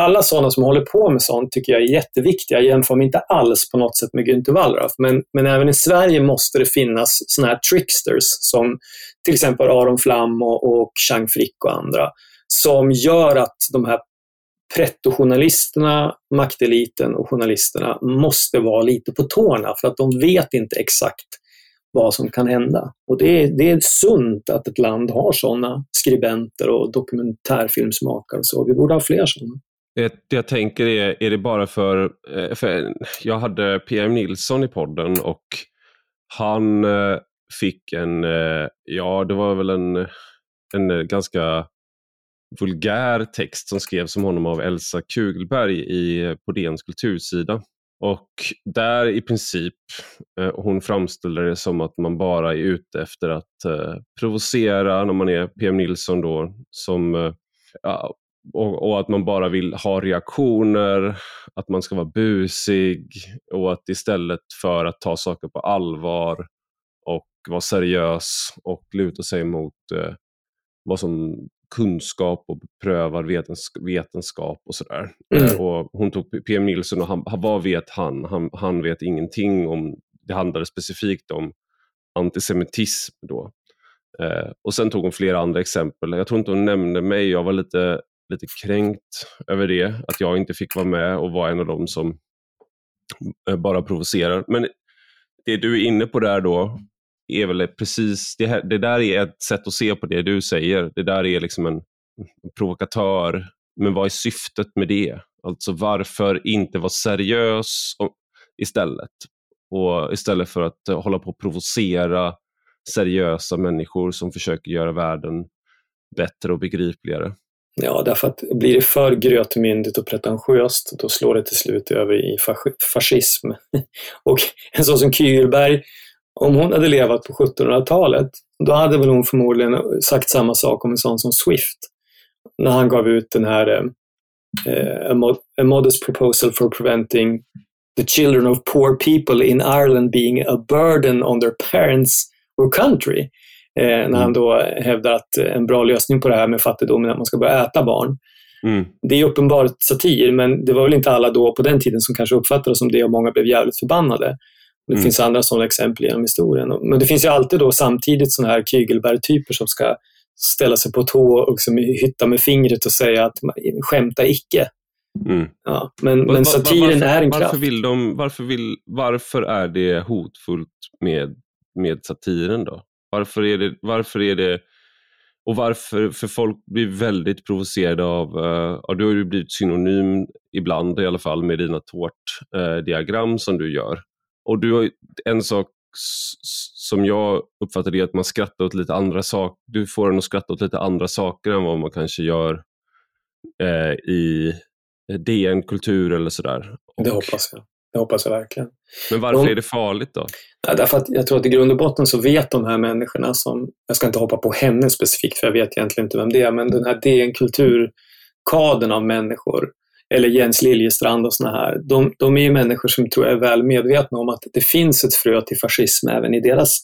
Alla sådana som håller på med sånt tycker jag är jätteviktiga. Jag jämför mig inte alls på något sätt med Günther Wallraff. Men, men även i Sverige måste det finnas sådana här tricksters som till exempel Aron Flam och, och Chang Frick och andra som gör att de här pretto-journalisterna, makteliten och journalisterna måste vara lite på tårna för att de vet inte exakt vad som kan hända. Och det är, det är sunt att ett land har sådana skribenter och dokumentärfilmsmakare. Så vi borde ha fler sådana. Det jag tänker är, är det bara för, eh, för jag hade PM Nilsson i podden och han eh, fick en, eh, ja det var väl en, en ganska vulgär text som skrevs om honom av Elsa Kugelberg i, eh, på DNs kultursida. Och där i princip, eh, hon framställer det som att man bara är ute efter att eh, provocera när man är PM Nilsson då, som, eh, och, och, att man bara vill ha reaktioner, att man ska vara busig och att istället för att ta saker på allvar och vara seriös och luta sig mot eh, vad som kunskap och beprövad vetenskap och sådär. Mm. Och hon tog PM Nilsson och han, vad vet han? han? Han vet ingenting om, det handlade specifikt om antisemitism då. Eh, och sen tog hon flera andra exempel. Jag tror inte hon nämnde mig, jag var lite, lite kränkt över det, att jag inte fick vara med och vara en av dem som eh, bara provocerar. Men det du är inne på där då, är väl precis, det, här, det där är ett sätt att se på det du säger. Det där är liksom en provokatör. Men vad är syftet med det? Alltså varför inte vara seriös istället? Och istället för att eh, hålla på att provocera seriösa människor som försöker göra världen bättre och begripligare. Ja, därför att blir det för grötmyndigt och pretentiöst, då slår det till slut över i fascism. <laughs> Och en sån som Kyrberg om hon hade levat på 1700-talet, då hade väl hon förmodligen sagt samma sak om en sån som Swift. När han gav ut den här eh, A Modest Proposal for Preventing the children of poor people in Ireland being a burden on their parents or country. Eh, när han mm. då hävdar att en bra lösning på det här med fattigdomen är att man ska börja äta barn. Mm. Det är uppenbart satir, men det var väl inte alla då på den tiden som kanske uppfattade det som det och många blev jävligt förbannade. Det mm. finns andra sådana exempel genom historien. Men det finns ju alltid då samtidigt sådana här Kygelberg-typer som ska ställa sig på tå och liksom hytta med fingret och säga att skämta icke. Mm. Ja, men, men satiren varför, är en kraft. Varför, vill de, varför, vill, varför är det hotfullt med, med satiren då? Varför är det, varför är det och varför, för folk blir väldigt provocerade av, uh, ja, du har ju blivit synonym ibland i alla fall med dina tårtdiagram uh, som du gör. Och du har, en sak som jag uppfattar det är att man skrattar åt lite andra saker. Du får en att skratta åt lite andra saker än vad man kanske gör eh, i DN Kultur eller sådär. Det hoppas jag. Det hoppas jag verkligen. Men varför de, är det farligt då? Ja, därför att jag tror att i grund och botten så vet de här människorna som, jag ska inte hoppa på henne specifikt för jag vet egentligen inte vem det är, men den här DN Kultur-kadern av människor eller Jens Liljestrand och såna här, de, de är ju människor som tror jag är väl medvetna om att det finns ett frö till fascism även i deras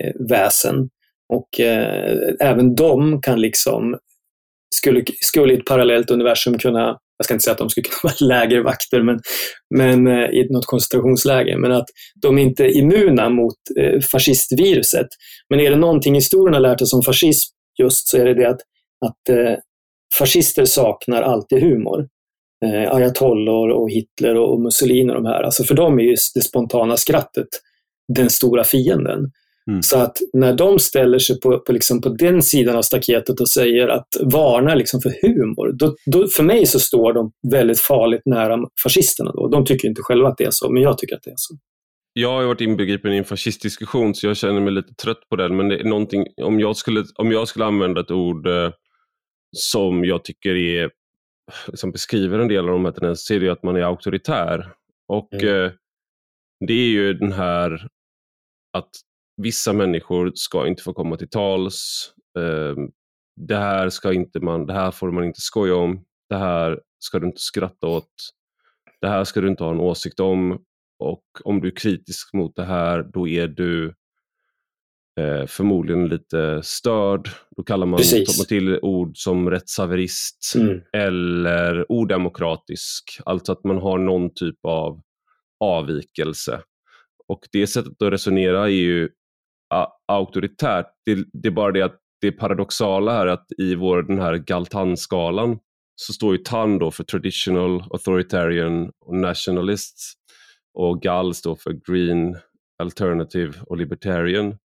eh, väsen. Och eh, även de kan liksom, skulle, skulle i ett parallellt universum kunna, jag ska inte säga att de skulle kunna <laughs> vara lägervakter men, men eh, i något koncentrationsläger, men att de är inte immuna mot eh, fascistviruset. Men är det någonting historien har lärt oss om fascism just så är det det att, att eh, fascister saknar alltid humor eh, ayatollor och Hitler och Mussolini och de här. Alltså för dem är ju det spontana skrattet den stora fienden. Mm. Så att när de ställer sig på, på, liksom på den sidan av staketet och säger att varna liksom för humor, då, då, för mig så står de väldigt farligt nära fascisterna. Då. De tycker inte själva att det är så, men jag tycker att det är så. Jag har varit inbegripen i en fascistdiskussion så jag känner mig lite trött på den. Men det är någonting, om, jag skulle, om jag skulle använda ett ord eh, som jag tycker är liksom beskriver en del av de här tendenserna är det att man är auktoritär. Och mm. eh, det är ju den här att vissa människor ska inte få komma till tals. Eh, det, här ska inte man, det här får man inte skoja om. Det här ska du inte skratta åt. Det här ska du inte ha en åsikt om. Och om du är kritisk mot det här, då är du eh, förmodligen lite störd. Då kallar man, tar man till ord som rättshaverist mm. eller odemokratisk. Alltså att man har någon typ av avvikelse. Och det sättet att resonera är ju auktoritärt. Det, det, är bara det att det paradoxala här är att i vår, den här Galtan-skalan så står ju TAN då för traditional, authoritarian och nationalists och GAL står för green, alternative och libertarian.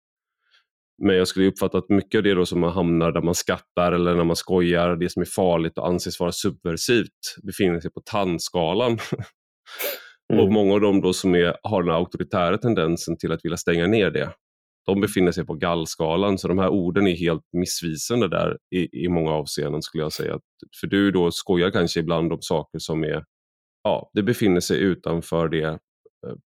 Men jag skulle uppfatta att mycket av det då som man hamnar där man skattar eller när man skojar, det som är farligt och anses vara subversivt, befinner sig på tandskalan. <laughs> Mm. Och många av dem då som är, har den auktoritära tendensen till att vilja stänga ner det, de befinner sig på gallskalan. Så de här orden är helt missvisande där i, i många avseenden skulle jag säga. För du då skojar kanske ibland om saker som är, ja, det befinner sig utanför det, eh,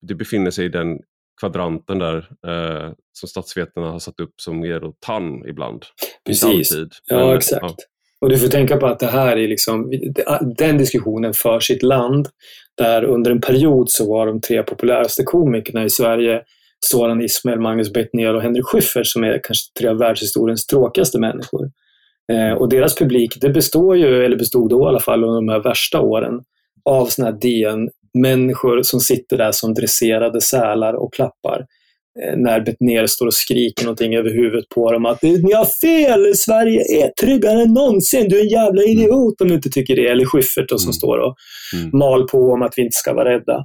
det befinner sig i den kvadranten där eh, som statsvetarna har satt upp som är då TAN ibland. Precis, ja Men, exakt. Ja. Och du får tänka på att det här är liksom, den diskussionen för sitt land, där under en period så var de tre populäraste komikerna i Sverige Soran Ismail, Magnus Bettner och Henrik Schyffert som är kanske tre av världshistoriens tråkigaste människor. Eh, och deras publik, det består ju, eller bestod då i alla fall under de här värsta åren, av såna här DN människor som sitter där som dresserade sälar och klappar eh, när Betnér står och skriker någonting över huvudet på dem att ni har fel, Sverige är tryggare än någonsin, du är en jävla mm. idiot om du inte tycker det. Eller Schyffert då, som mm. står och mm. mal på om att vi inte ska vara rädda.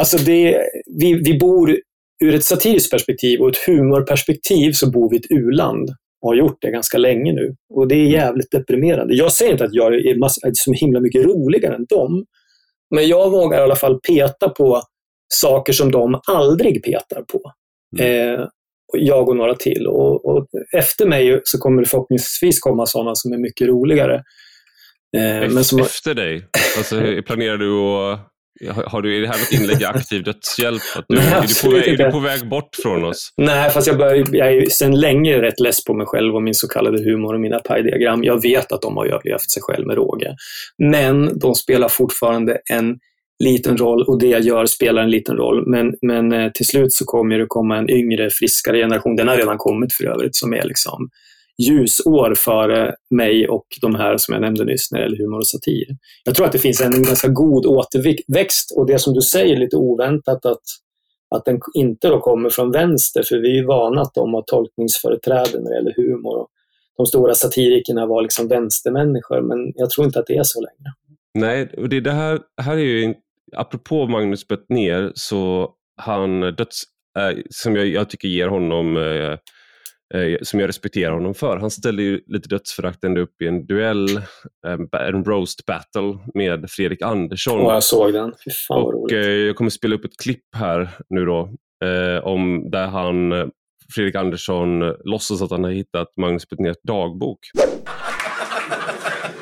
Alltså det, vi, vi bor ur ett satiriskt perspektiv och ett humorperspektiv så bor vi i ett u-land och har gjort det ganska länge nu. Och det är jävligt deprimerande. Jag säger inte att jag är så himla mycket roligare än dem, men jag vågar i alla fall peta på saker som de aldrig petar på. Mm. Eh, jag och några till. Och, och, efter mig så kommer det förhoppningsvis komma sådana som är mycket roligare. Eh, men som... Efter dig? Alltså, planerar du att har du, är det här något inlägg i aktiv dödshjälp? Att du, Nej, är, du på väg, är du på väg bort från oss? Nej, fast jag, bör, jag är sedan länge rätt less på mig själv och min så kallade humor och mina pajdiagram. Jag vet att de har överlevt sig själv med råge. Men de spelar fortfarande en liten roll och det jag gör spelar en liten roll. Men, men eh, till slut så kommer det komma en yngre, friskare generation. Den har redan kommit för övrigt, som är liksom ljusår före mig och de här som jag nämnde nyss när det gäller humor och satir. Jag tror att det finns en ganska god återväxt och det som du säger lite oväntat att, att den inte då kommer från vänster, för vi är vana att de har tolkningsföreträde när det gäller humor. De stora satirikerna var liksom vänstermänniskor, men jag tror inte att det är så längre. Nej, och det, det här, här är ju, apropå Magnus Bettner, så han döds, äh, som jag, jag, tycker ger honom äh, som jag respekterar honom för. Han ställde ju lite dödsföraktande upp i en duell, en roast battle med Fredrik Andersson. Och jag såg den. Fy fan vad och, roligt. Jag kommer spela upp ett klipp här nu då, om där han, Fredrik Andersson låtsas att han har hittat Magnus Betnérs dagbok.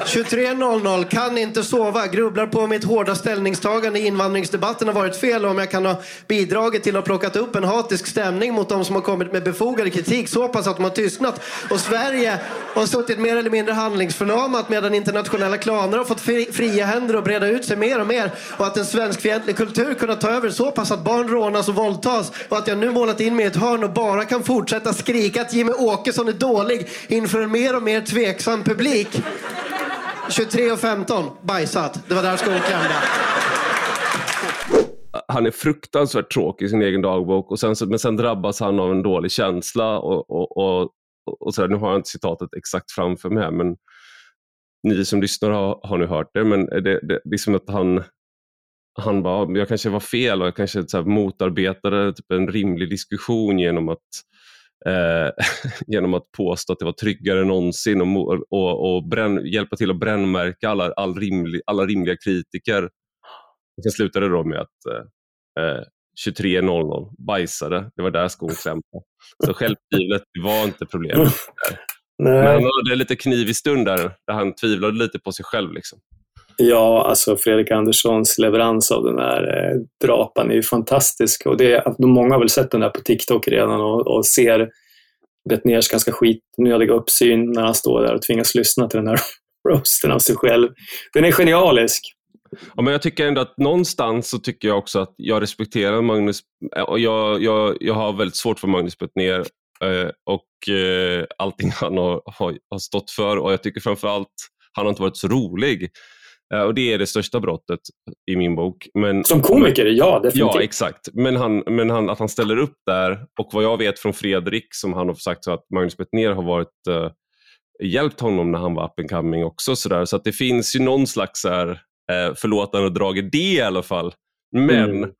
23.00, kan inte sova, grubblar på om mitt hårda ställningstagande i invandringsdebatten har varit fel och om jag kan ha bidragit till att plockat upp en hatisk stämning mot de som har kommit med befogad kritik så pass att de har tystnat. Och Sverige har suttit mer eller mindre handlingsförlamat medan internationella klaner har fått fria händer och breda ut sig mer och mer. Och att en svenskfientlig kultur kunnat ta över så pass att barn rånas och våldtas. Och att jag nu målat in mig i ett hörn och bara kan fortsätta skrika att Jimmy Åkesson är dålig inför en mer och mer tveksam publik. 23 och 15, bajsat. Det var där skon klämde. Han är fruktansvärt tråkig i sin egen dagbok, och sen, men sen drabbas han av en dålig känsla. Och, och, och, och så nu har jag inte citatet exakt framför mig, men ni som lyssnar har, har nu hört det. Men det, det, det är som att han, han bara, jag kanske var fel och jag kanske så här, motarbetade typ en rimlig diskussion genom att eh, <laughs> genom att påstå att det var tryggare än någonsin och, och, och bränn, hjälpa till att brännmärka alla, all rimlig, alla rimliga kritiker. Sen slutade det då med att eh, 23.00 bajsade, det var där skon klämde. Så självtvivlet var inte problemet. <laughs> Men han hade lite kniv i stund där, där han tvivlade lite på sig själv. Liksom. Ja, alltså Fredrik Anderssons leverans av den här eh, drapan är ju fantastisk. Och det, många har väl sett den där på TikTok redan och, och ser Betnérs ganska skitnödiga uppsyn när han står där och tvingas lyssna till den här <laughs> roasten av sig själv. Den är genialisk. Ja, men jag tycker ändå att någonstans så tycker jag också att jag respekterar Magnus. Eh, och jag, jag, jag har väldigt svårt för Magnus Bettner eh, och eh, allting han har, har, har stått för. Och jag tycker framförallt han har inte varit så rolig. Eh, och Det är det största brottet i min bok. Men, Som komiker, ja definitivt. Ja, exakt. Men, han, men han, att han ställer upp där och vad jag vet från Fredrik som han har sagt så att Magnus Bettner har varit uh, hjälpt honom när han var up and coming också. Så, där. så att det finns ju någon slags här, uh, förlåtande och drag det i alla fall. Men mm.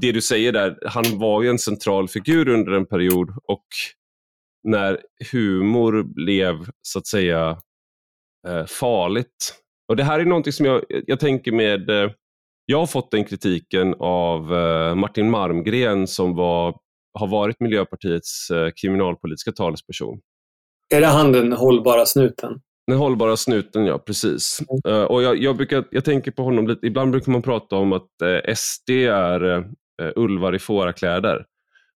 det du säger där, han var ju en central figur under en period och när humor blev så att säga uh, farligt och Det här är någonting som jag, jag tänker med, eh, jag har fått den kritiken av eh, Martin Marmgren som var, har varit Miljöpartiets eh, kriminalpolitiska talesperson. Är det han den hållbara snuten? Den hållbara snuten, ja precis. Mm. Och jag, jag, brukar, jag tänker på honom lite, ibland brukar man prata om att SD är ulvar i fårakläder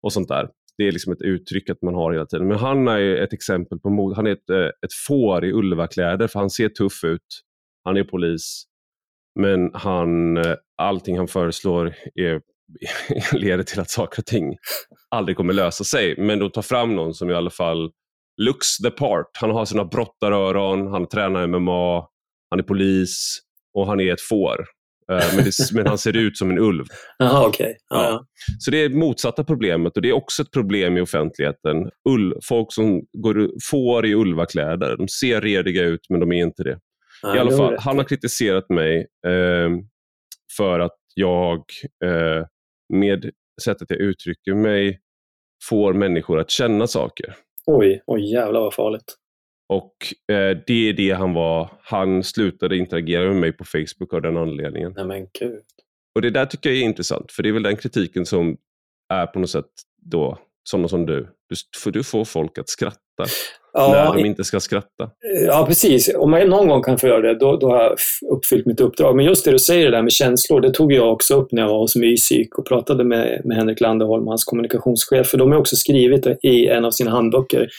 och sånt där. Det är liksom ett uttryck att man har hela tiden. Men han är ett exempel på mod. Han är ett, ett får i ulvakläder för han ser tuff ut han är polis, men han, eh, allting han föreslår är, <laughs> leder till att saker och ting aldrig kommer lösa sig. Men då tar fram någon som i alla fall looks the part. Han har sina brottaröron, han tränar MMA, han är polis och han är ett får. Eh, men, det, men, han ser ut som en ulv. <laughs> Aha, okay. ja. Så det är motsatta problemet och det är också ett problem i offentligheten. Ull, folk som går, får i ulvakläder, de ser rediga ut men de är inte det. I alla fall, han har kritiserat mig eh, för att jag eh, med sättet jag uttrycker mig får människor att känna saker. Oj, oj jävlar vad farligt. Och eh, det är det han var. Han slutade interagera med mig på Facebook av den anledningen. Nej men gud. Och det där tycker jag är intressant, för det är väl den kritiken som är på något sätt då sådana som du. Du, du får folk att skratta ja, när de inte ska skratta. Ja, precis. Om jag någon gång kan få göra det, då, då har jag uppfyllt mitt uppdrag. Men just det du säger det där med känslor, det tog jag också upp när jag var hos Mypsyk och pratade med, med Henrik Landerholm, hans kommunikationschef. För de har också skrivit i en av sina handböcker,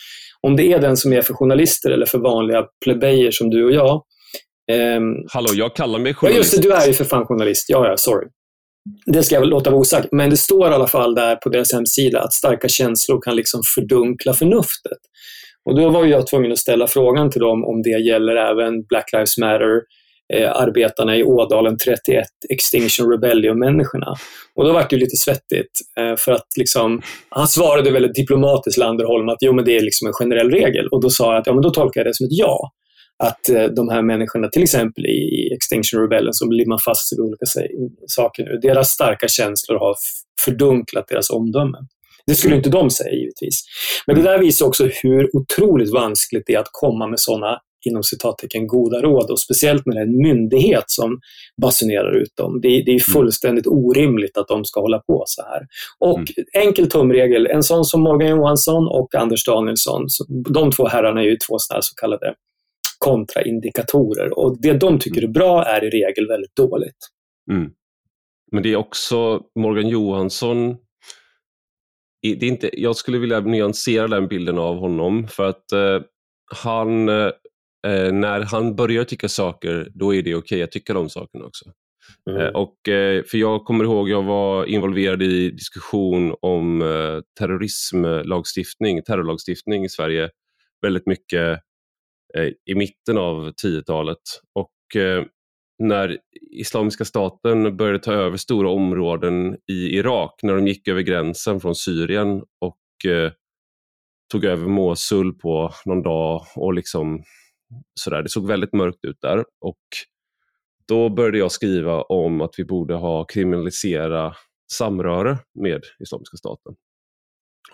om det är den som är för journalister eller för vanliga plebejer som du och jag, Um, Hallå, jag kallar mig journalist. Ja, just det, du är ju för fan journalist. Ja, ja, sorry. Det ska jag låta vara osagt. Men det står i alla fall där på deras hemsida att starka känslor kan liksom fördunkla förnuftet. Och då var jag tvungen att ställa frågan till dem om det gäller även Black Lives Matter, eh, arbetarna i Ådalen 31, Extinction Rebellion-människorna. Och då var det lite svettigt, eh, för att liksom, han svarade väldigt diplomatiskt, Landerholm, att jo, men det är liksom en generell regel. Och då sa jag att ja, men då tolkar jag det som ett ja. Att eh, de här människorna, till exempel i Extinction Rebellion, som limmar fast sig vid olika saker nu, deras starka känslor har fördunklat deras omdömen. Det skulle inte de säga givetvis. Men det där visar också hur otroligt vanskligt det är att komma med sådana inom citattecken goda råd och speciellt är en myndighet som basunerar ut dem. Det, det är mm. fullständigt orimligt att de ska hålla på så här. Och mm. enkel tumregel, en sån som Morgan Johansson och Anders Danielsson, de två herrarna är ju två så kallade kontraindikatorer och det de tycker är bra är i regel väldigt dåligt. Mm. Men det är också Morgan Johansson det är inte, jag skulle vilja nyansera den bilden av honom för att eh, han, eh, när han börjar tycka saker, då är det okej okay att tycka de sakerna också. Mm. Eh, och, eh, för jag kommer ihåg, jag var involverad i diskussion om eh, terrorismlagstiftning, terrorlagstiftning i Sverige väldigt mycket Eh, i mitten av 10-talet. Och eh, när Islamiska staten började ta över stora områden i Irak, när de gick över gränsen från Syrien och eh, tog över Mosul på någon dag och liksom sådär. Det såg väldigt mörkt ut där och då började jag skriva om att vi borde ha kriminalisera samröre med Islamiska staten.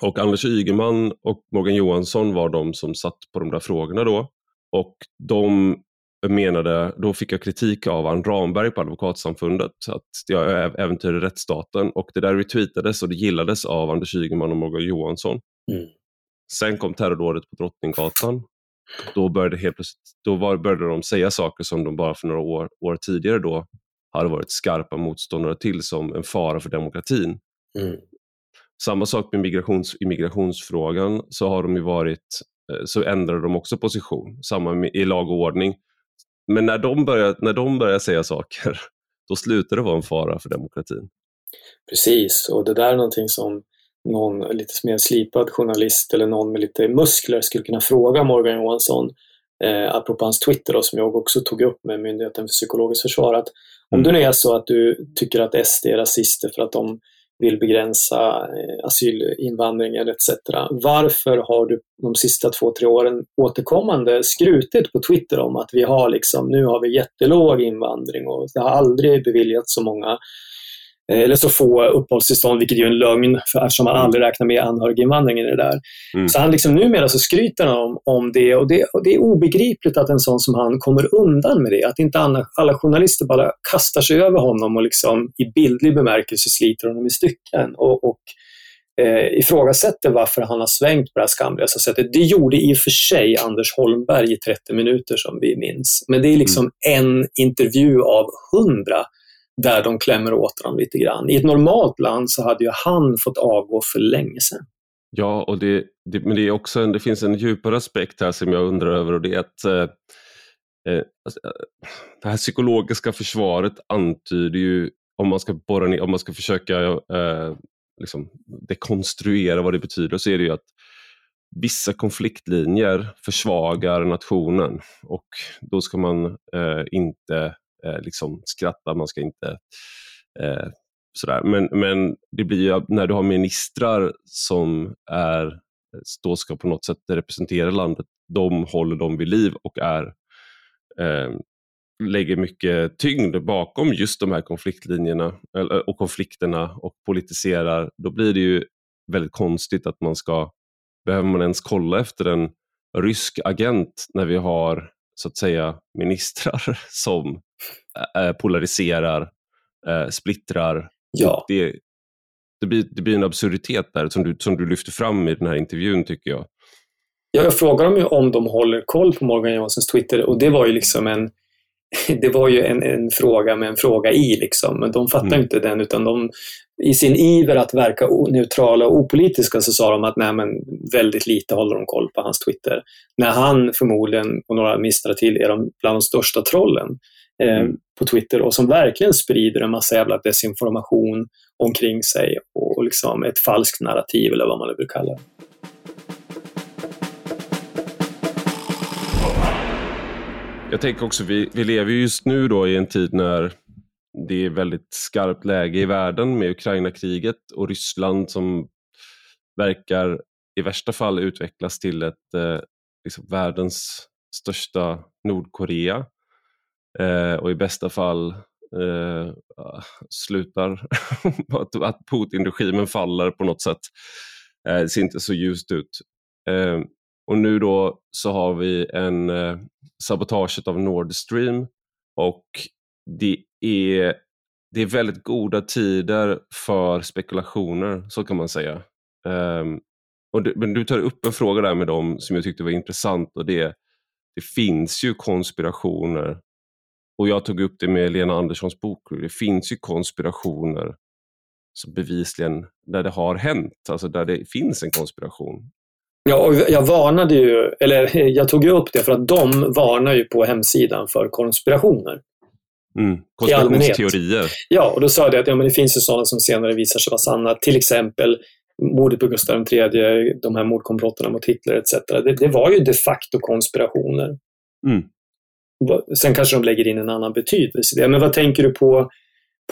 Och Anders Ygeman och Morgan Johansson var de som satt på de där frågorna då. Och de menade, då fick jag kritik av Ann Ramberg på Advokatsamfundet, att jag äventyrade rättsstaten och det där retweetades och det gillades av Anders Ygeman och Morgan Johansson. Mm. Sen kom terrordådet på Drottninggatan. Då började, helt då var, började de säga saker som de bara för några år, år tidigare då hade varit skarpa motståndare till som en fara för demokratin. Mm. Samma sak med migrations, immigrationsfrågan så har de ju varit så ändrade de också position, samma i lag och ordning. Men när de, börjar, när de börjar säga saker, då slutar det vara en fara för demokratin. Precis, och det där är någonting som någon lite mer slipad journalist eller någon med lite muskler skulle kunna fråga Morgan Johansson, eh, apropå hans Twitter då, som jag också tog upp med Myndigheten för psykologiskt försvar, att om mm. det nu är så att du tycker att SD är rasister för att de vill begränsa eh, asylinvandringen etc. Varför har du de sista två, tre åren återkommande skrutit på Twitter om att vi har liksom, nu har vi jättelåg invandring och det har aldrig beviljats så många eller så få uppehållstillstånd, vilket är en lögn för, eftersom man aldrig räknar med anhöriginvandringen i det där. Mm. Så han liksom, numera så skryter han om, om det och, det och det är obegripligt att en sån som han kommer undan med det. Att inte alla, alla journalister bara kastar sig över honom och liksom, i bildlig bemärkelse sliter honom i stycken. Och, och eh, ifrågasätter varför han har svängt på det här skamlösa sättet. Det gjorde i och för sig Anders Holmberg i 30 minuter som vi minns. Men det är liksom mm. en intervju av hundra där de klämmer åt honom lite grann. I ett normalt land så hade ju han fått avgå för länge sedan. Ja, och det, det, men det, är också en, det finns en djupare aspekt här som jag undrar över och det är att eh, eh, alltså, eh det här psykologiska försvaret antyder ju, om man ska, borra ner, om man ska försöka eh, liksom dekonstruera vad det betyder, så är det ju att vissa konfliktlinjer försvagar nationen och då ska man eh, inte eh, liksom skratta, man ska inte eh, sådär. Men, men det blir ju när du har ministrar som är, då ska på något sätt representera landet, de håller dem vid liv och är eh, lägger mycket tyngd bakom just de här konfliktlinjerna eh, och konflikterna och politiserar, då blir det ju väldigt konstigt att man ska, behöver man ens kolla efter en rysk agent när vi har så att säga ministrar <laughs> som polariserar, splittrar. Ja. Det, det, blir, det blir en absurditet där som du, som du lyfter fram i den här intervjun tycker jag. Ja, jag frågar dem ju om de håller koll på Morgan Johanssons Twitter och det var ju liksom en <laughs> det var ju en, en, fråga med en fråga i, liksom. men de fattade mm. inte den utan de, i sin iver att verka neutrala och opolitiska så sa de att nej, men väldigt lite håller de koll på hans Twitter. När han förmodligen, och några ministrar till, är de bland de största trollen eh, mm. på Twitter och som verkligen sprider en massa jävla desinformation omkring sig och, och liksom ett falskt narrativ eller vad man nu vill kalla det. Jag tänker också, vi, vi lever just nu då i en tid när det är väldigt skarpt läge i världen med Ukraina-kriget och Ryssland som verkar i värsta fall utvecklas till ett eh, liksom världens största Nordkorea eh, och i bästa fall eh, slutar <laughs> att, att Putin-regimen faller på något sätt. Eh, det ser inte så ljust ut. Eh, och nu då så har vi en eh, sabotaget av Nord Stream och det är, det är väldigt goda tider för spekulationer, så kan man säga. Um, och men du tar upp en fråga där med dem som jag tyckte var intressant och det, det finns ju konspirationer och jag tog upp det med Lena Anderssons bok. Det finns ju konspirationer som bevisligen där det har hänt, alltså där det finns en konspiration. Ja, och jag varnade ju, eller <laughs> jag tog ju upp det för att de varnar ju på hemsidan för konspirationer. Mm. Konspirationsteorier. Ja, och då sa jag att ja, men det finns ju sådana som senare visar sig vara sanna. Till exempel mordet på Gustav III, de här mordkomplotten mot Hitler etc. Det, det, var ju de facto konspirationer. Mm. Sen kanske de lägger in en annan betydelse i det. Men vad tänker du på,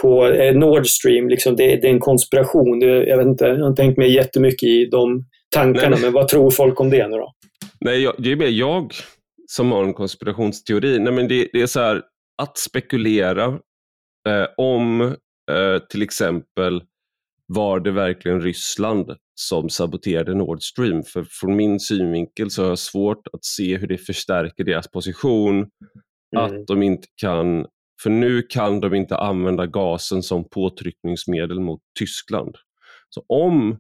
på eh, Nord Stream? Liksom det, det är en konspiration. Jag, vet inte, jag har tänkt mig jättemycket i de tankarna, Nej. men vad tror folk om det nu då? Nej, jag, det är mer jag som har en konspirationsteori. Nej, men det, det är så här, att spekulera eh, om eh, till exempel var det verkligen Ryssland som saboterade Nord Stream? För från min synvinkel så har jag svårt att se hur det förstärker deras position. Mm. Att de inte kan, för nu kan de inte använda gasen som påtryckningsmedel mot Tyskland. Så om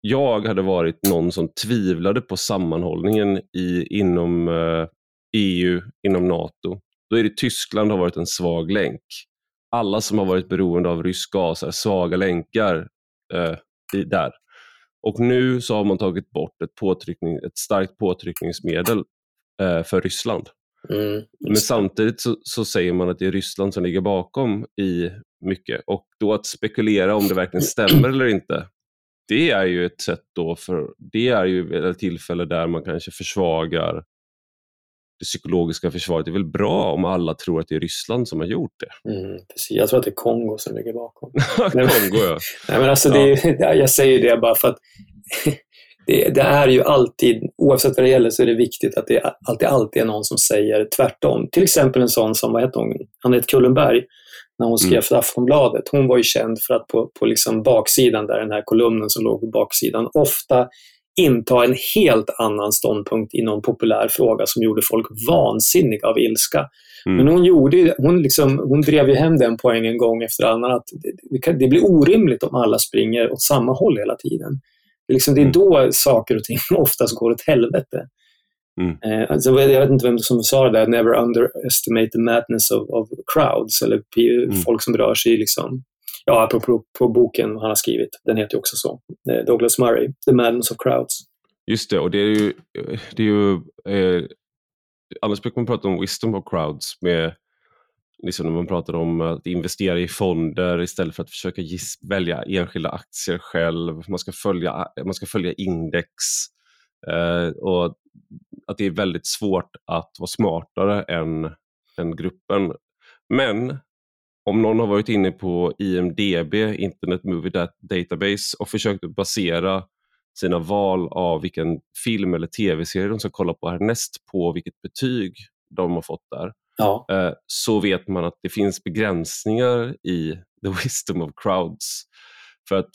jag hade varit någon som tvivlade på sammanhållningen i, inom eh, EU, inom NATO, då är det Tyskland har varit en svag länk. Alla som har varit beroende av rysk gas är svaga länkar eh, där. Och nu så har man tagit bort ett, påtryckning, ett starkt påtryckningsmedel eh, för Ryssland. Mm, Men samtidigt så, så, säger man att det är Ryssland som ligger bakom i mycket. Och då att spekulera om det verkligen stämmer eller inte, det är ju ett sätt då för, det är ju ett tillfälle där man kanske försvagar det psykologiska försvaret. Det är väl bra om alla tror att det är Ryssland som har gjort det. Mm, precis. Jag tror att det är Kongo som ligger bakom. <laughs> Kongo, ja. <laughs> Nej, men alltså, ja. det, <laughs> jag säger det bara för att det, det, är ju alltid, oavsett vad det gäller, så är det viktigt att det alltid, alltid är någon som säger tvärtom. Till exempel en sån som, vad heter hon, Anette Kullenberg, när hon skrev mm. för Aftonbladet. Hon var ju känd för att på, på liksom baksidan, där den här kolumnen som låg på baksidan, ofta inta en helt annan ståndpunkt i någon populär fråga som gjorde folk vansinniga av ilska. Mm. Men hon, gjorde, hon, liksom, hon drev ju hem den poängen gång efter annan att det, det blir orimligt om alla springer åt samma håll hela tiden. Det, liksom, det är mm. då saker och ting <laughs> oftast går åt helvete. Mm. Eh, alltså, jag vet inte vem som sa det där, never underestimate the madness of, of crowds, eller mm. folk som rör sig liksom ja, apropå på boken han har skrivit, den heter ju också så, eh, Douglas Murray, The Madness of Crowds. Just det, och det är ju, det är ju eh, annars brukar man prata om wisdom of crowds med liksom när man pratar om att investera i fonder istället för att försöka giss, välja enskilda aktier själv. Man ska följa, man ska följa index. Eh, och att det är väldigt svårt att vara smartare än, än gruppen. Men om någon har varit inne på IMDB, Internet Movie Database, och försökt basera sina val av vilken film eller tv-serie de ska kolla på härnäst på vilket betyg de har fått där, ja. Eh, så vet man att det finns begränsningar i the <laughs> wisdom of crowds. För att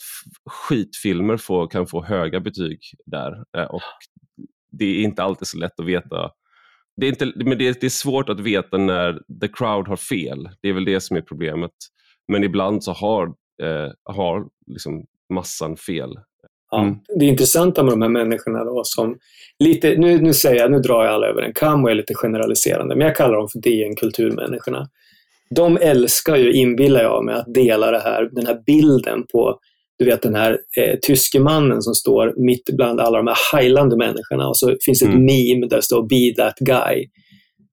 skitfilmer får, kan få höga betyg där eh, och det är inte alltid så lätt att veta det är, inte, men det är, det är svårt att veta när the crowd har fel. Det är väl det som är problemet. Men ibland så har, eh, har liksom massan fel. Ja. Mm. Det intressanta med de här människorna då som lite, nu, nu säger jag, nu drar jag alla över en kam och är lite generaliserande, men jag kallar dem för DN-kulturmänniskorna. De älskar ju, inbillar jag mig, att dela det här, den här bilden på du vet den här eh, tyske mannen som står mitt bland alla de här heilande människorna och så finns ett mm. meme där det står “Be that guy”.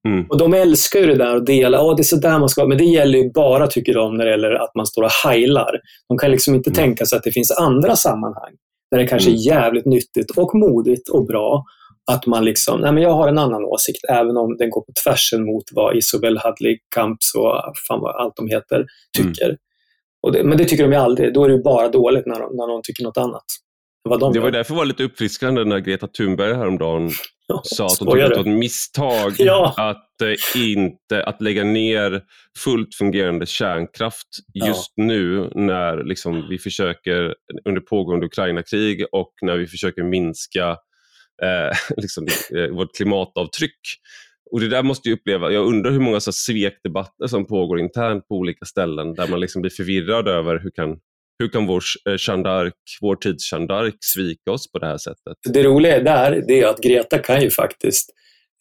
Mm. Och de älskar ju det där att dela, oh, det är sådär man ska men det gäller ju bara, tycker de, när det gäller att man står och heilar. De kan liksom inte mm. tänka sig att det finns andra sammanhang där det kanske är mm. jävligt nyttigt och modigt och bra att man liksom, nej men jag har en annan åsikt, även om den går på tvärsen mot vad Isobel Hadley Camps och fan vad allt de heter tycker. Det, men det tycker de ju aldrig. Då är det bara dåligt när de, när de tycker något annat. Vad de det var gör. därför det var lite uppfriskande när Greta Thunberg häromdagen ja, sa att hon tyckte att det var ett misstag ja. att, eh, inte, att lägga ner fullt fungerande kärnkraft just ja. nu när liksom, vi försöker under pågående Ukraina-krig och när vi försöker minska eh, <laughs> liksom, eh, vårt klimatavtryck. Och det där måste jag uppleva, jag undrar hur många så svekdebatter som pågår internt på olika ställen där man liksom blir förvirrad över hur kan, hur kan vår, eh, vår tids Chandark svika oss på det här sättet? Det roliga där det är att Greta kan ju faktiskt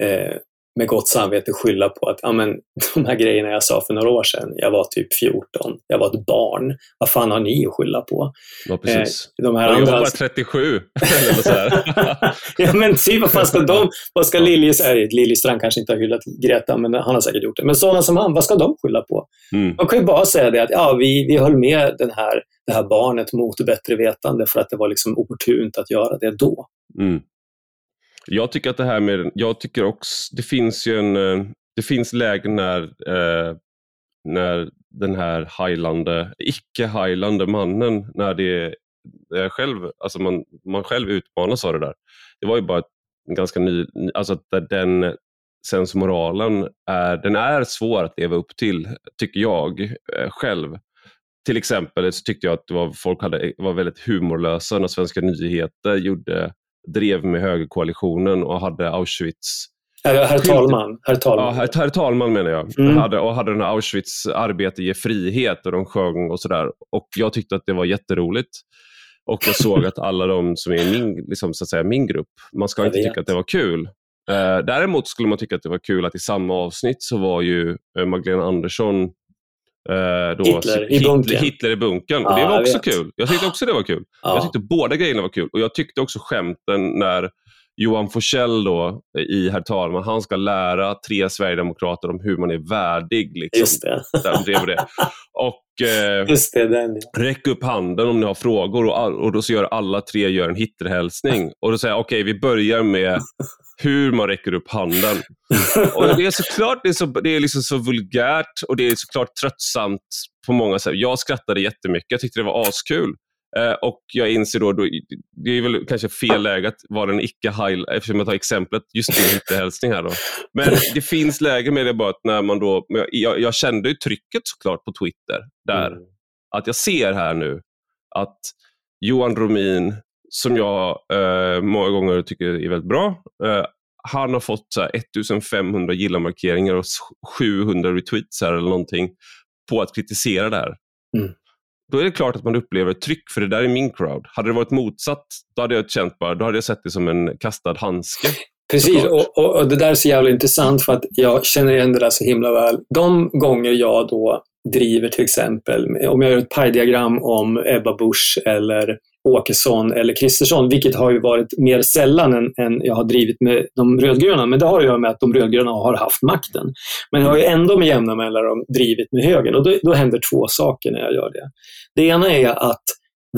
eh, med gott samvete skylla på att ja, men, <laughs> de här grejerna jag sa för några år sedan, jag var typ 14, jag var ett barn. Vad fan har ni att skylla på? Ja, precis. Eh, de här jag andra... var bara 37. <laughs> <laughs> ja, men typ, vad fan ska de, vad ska Liljestrand, Liljestrand kanske inte har hyllat Greta, men han har säkert gjort det. Men sådana som han, vad ska de skylla på? Mm. De kan ju bara säga det att ja, vi, vi höll med den här, det här barnet mot bättre vetande för att det var liksom opportunt att göra det då. Mm. Jag tycker att det här med, jag tycker också, det finns ju en, eh, det finns lägen när, eh, när den här highlande, icke-highlande mannen, när det är själv, alltså man, man själv utmanas av det där. Det var ju bara en ganska ny, alltså att den sensmoralen är, den är svår att leva upp till, tycker jag eh, själv. Till exempel så tyckte jag att det var, folk hade, var väldigt humorlösa när Svenska nyheter gjorde drev med högerkoalitionen och hade Auschwitz Herr, talman. Herr talman. Ja, herr, herr talman menar jag. Mm. Hade, och hade den här Auschwitz arbete ge frihet och de sjöng och sådär. Och jag tyckte att det var jätteroligt. Och jag såg att alla de som är min, liksom, så att säga, min grupp, man ska jag inte vet. tycka att det var kul. Eh, däremot skulle man tycka att det var kul att i samma avsnitt så var ju eh, Magdalena Andersson då, Hitler, i bunkern. Hitler i bunkern. Ja, det var också kul. Jag tyckte också det var kul. Ja. Jag tyckte båda grejerna var kul. Och jag tyckte också skämten när Johan Forsell då, i Herr talman, han ska lära tre sverigedemokrater om hur man är värdig. Liksom. Just det. Drev det. <laughs> Och eh, Just det, den. räck upp handen om ni har frågor och, och då så gör alla tre gör en Hitlerhälsning. Och då säger jag, okej okay, vi börjar med hur man räcker upp handen. Och det är såklart det är så, det är liksom så vulgärt och det är såklart tröttsamt på många sätt. Jag skrattade jättemycket, jag tyckte det var askul. Eh, och jag inser då, då, det är väl kanske fel läge att vara en icke-high, eftersom jag tar exemplet just din hitterhälsning här. Då. Men <laughs> det finns läge med det bara att när man då, jag, jag kände ju trycket såklart på Twitter där. Mm. Att jag ser här nu att Johan Romin som jag eh, många gånger tycker är väldigt bra. Eh, han har fått så här, 1500 gilla-markeringar och 700 retweets här, eller någonting på att kritisera det här. Mm. Då är det klart att man upplever ett tryck, för det där är min crowd. Hade det varit motsatt, då hade jag känt bara, då hade jag sett det som en kastad handske. Precis, och, och, och, det där är så jävla intressant för att jag känner igen det där så himla väl. De gånger jag då driver till exempel, om jag gör ett pajdiagram om Ebba Busch eller Åkesson eller Kristersson, vilket har ju varit mer sällan än, än, jag har drivit med de rödgröna. Men det har att göra med att de rödgröna har haft makten. Men jag har ju ändå med jämna mellanrum drivit med högern och då, då händer två saker när jag gör det. Det ena är att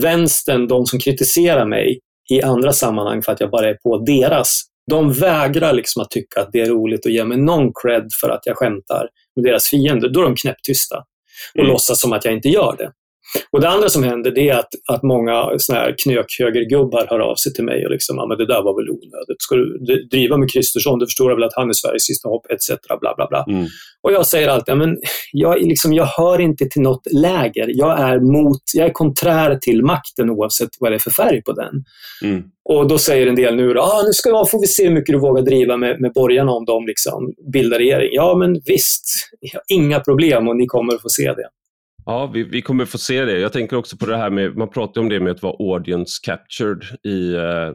vänstern, de som kritiserar mig i andra sammanhang för att jag bara är på deras, de vägrar liksom att tycka att det är roligt och ge mig någon cred för att jag skämtar med deras fiender. Då är de knäpptysta och mm. låtsas som att jag inte gör det. Och det andra som händer det är att, att många såna här knökhögergubbar hör av sig till mig och liksom, ja men det där var väl onödigt. Ska du driva med Kristersson, du förstår väl att han är Sveriges sista hopp, etc. Bla, bla, bla. Mm. Och jag säger alltid, men jag, liksom, jag hör inte till något läger. Jag är, mot, jag är konträr till makten oavsett vad det är för färg på den. Mm. Och då säger en del nu, ah, nu ska, får vi se hur mycket du vågar driva med, med borgarna om de liksom bildar regering. Ja, men visst, inga problem och ni kommer att få se det. Ja, vi, vi kommer få se det. Jag tänker också på det här med, man pratar om det med att vara audience captured. I, eh,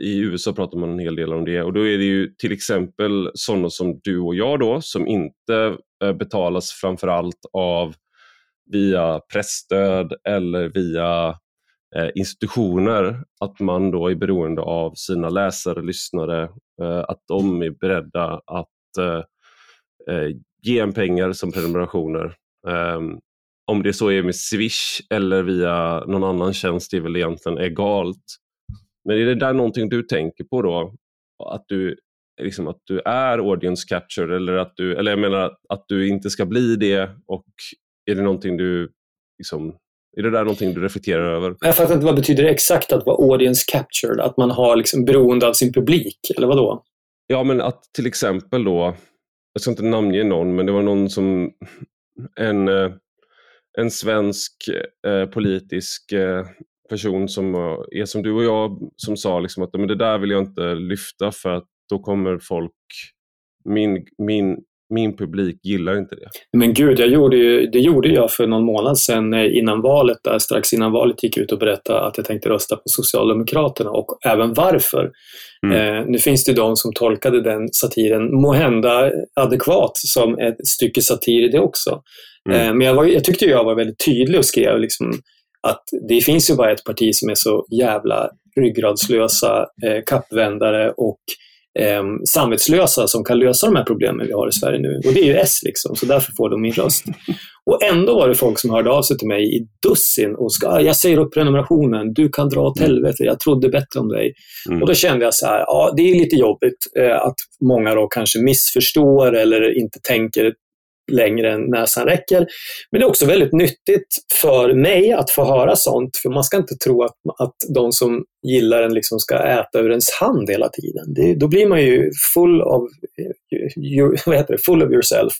I USA pratar man en hel del om det och då är det ju till exempel sådana som du och jag då som inte eh, betalas framförallt av via pressstöd eller via eh, institutioner. Att man då är beroende av sina läsare, lyssnare, eh, att de är beredda att eh, ge en pengar som prenumerationer. Ehm, om det så är med Swish eller via någon annan tjänst är väl egentligen egalt. Men är det där någonting du tänker på då? Att du, liksom, att du är audience captured eller att du, eller jag menar att du inte ska bli det och är det någonting du liksom, är det där någonting du reflekterar över? Jag fattar inte vad betyder det exakt att vara audience captured? Att man har liksom beroende av sin publik, eller vad då? Ja, men att till exempel då, jag ska inte namnge någon, men det var någon som, en eh, en svensk eh, politisk eh, person som eh, är som du och jag som sa liksom att men det där vill jag inte lyfta för att då kommer folk, min, min, min publik gillar inte det. Men gud, jag gjorde ju, det gjorde jag för någon månad sedan eh, innan valet, där, strax innan valet gick ut och berättade att jag tänkte rösta på Socialdemokraterna och även varför. Mm. Eh, nu finns det de som tolkade den satiren, måhända adekvat, som ett stycke satir det också. Mm. Eh, men jag, var, jag tyckte jag var väldigt tydlig och skrev liksom att det finns ju bara ett parti som är så jävla ryggradslösa eh, kappvändare och eh, samvetslösa som kan lösa de här problemen vi har i Sverige nu. Och det är ju S liksom, så därför får de min röst. Och ändå var det folk som hörde av sig till mig i dussin och ska, ah, jag säger upp prenumerationen, du kan dra åt helvete, jag trodde bättre om dig. Mm. Och då kände jag så här, ja det är lite jobbigt eh, att många då kanske missförstår eller inte tänker längre än näsan räcker. Men det är också väldigt nyttigt för mig att få höra sånt, för man ska inte tro att, att de som gillar en liksom ska äta ur ens hand hela tiden. Det, då blir man ju full of, you, vad heter det? full of yourself.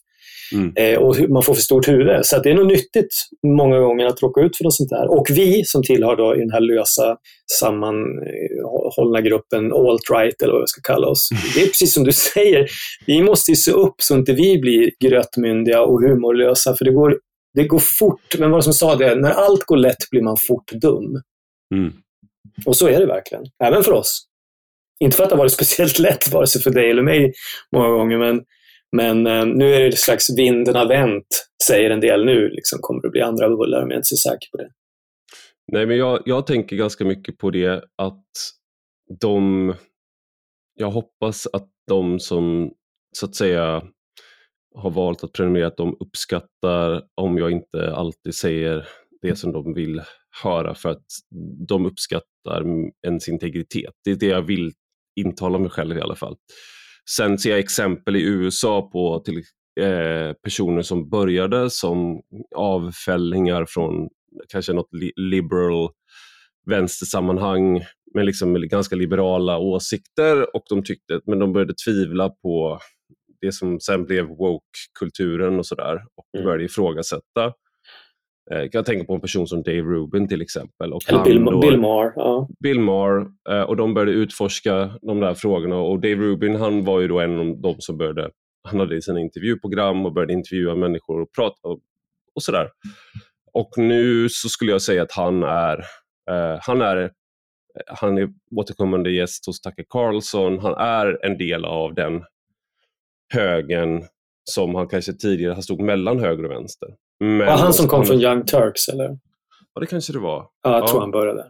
Mm. Eh, och man får för stort huvud. Så det är nog nyttigt många gånger att råka ut för något sånt där. Och vi som tillhör då i den här lösa sammanhållna gruppen alt-right eller vad jag ska kalla oss. Det är precis som du säger, vi måste ju se upp så inte vi blir grötmyndiga och humorlösa för det går, det går fort. Men vad som sa det, när allt går lätt blir man fort dum. Mm. Och så är det verkligen, även för oss. Inte för att det har varit <laughs> speciellt lätt, vare sig för dig eller mig många gånger, men men eh, nu är det slags vinden har vänt, säger en del nu. Liksom, kommer det bli andra bullar, men jag är inte så säker på det. Nej, men jag, jag tänker ganska mycket på det att de... Jag hoppas att de som så att säga har valt att prenumerera, att de uppskattar om jag inte alltid säger det som de vill höra för att de uppskattar ens integritet. Det är det jag vill intala mig själv i alla fall. Sen ser jag exempel i USA på till, eh, personer som började som avfällingar från kanske något li liberal vänstersammanhang med liksom ganska liberala åsikter och de tyckte, men de började tvivla på det som sen blev woke-kulturen och sådär och mm. började ifrågasätta. Eh, jag tänker på en person som Dave Rubin till exempel. Och Eller Bill, då, Bill Maher. Ja. Bill Maher eh, och de började utforska de där frågorna och Dave Rubin han var ju då en av de som började, han hade sina intervjuprogram och började intervjua människor och prata och, och sådär. Och nu så skulle jag säga att han är, eh, han är han är återkommande gäst hos Tucker Carlson. Han är en del av den högen som han kanske tidigare stod mellan höger och vänster. Men var han som kom från Young Turks eller? Ja, det kanske det var. Ja, jag tror han började.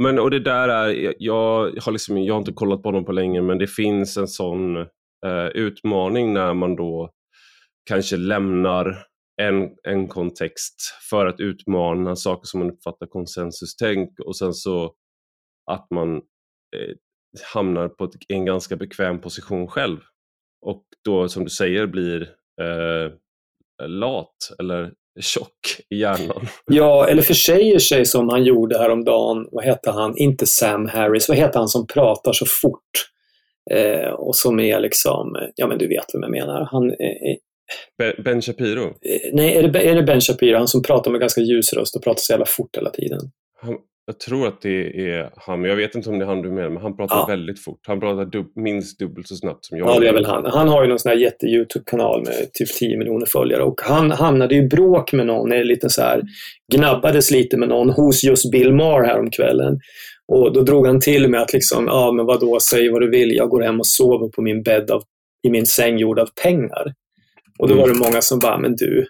Men, och det där är, jag har, liksom, jag har inte kollat på honom på länge, men det finns en sån eh, utmaning när man då kanske lämnar en, en kontext för att utmana saker som man uppfattar konsensustänk och sen så att man eh, hamnar på ett, en ganska bekväm position själv. Och då som du säger blir eh, lat eller tjock i hjärnan. <laughs> Ja, eller försäger sig som han gjorde häromdagen. Vad heter han? Inte Sam Harris. Vad heter han som pratar så fort? Eh, och som är liksom, ja men du vet vem jag menar. Han, eh, ben, ben Shapiro? Eh, nej, är det, är det Ben Shapiro? Han som pratar med ganska ljus röst och pratar så jävla fort hela tiden. Han, Jag tror att det är han, men jag vet inte om det är han du menar, men han pratar Ja. väldigt fort. Han pratar dub minst dubbelt så snabbt som jag. Ja, det är väl han. Han har ju någon sån här jätte-YouTube-kanal med typ 10 miljoner följare och han hamnade ju bråk med någon, en liten så här, gnabbades lite med någon hos just Bill Maher häromkvällen. Och då drog han till med att liksom, ja men vadå, säg vad du vill, jag går hem och sover på min bädd av, i min säng gjord av pengar. Och då Mm. var det många som bara, men du,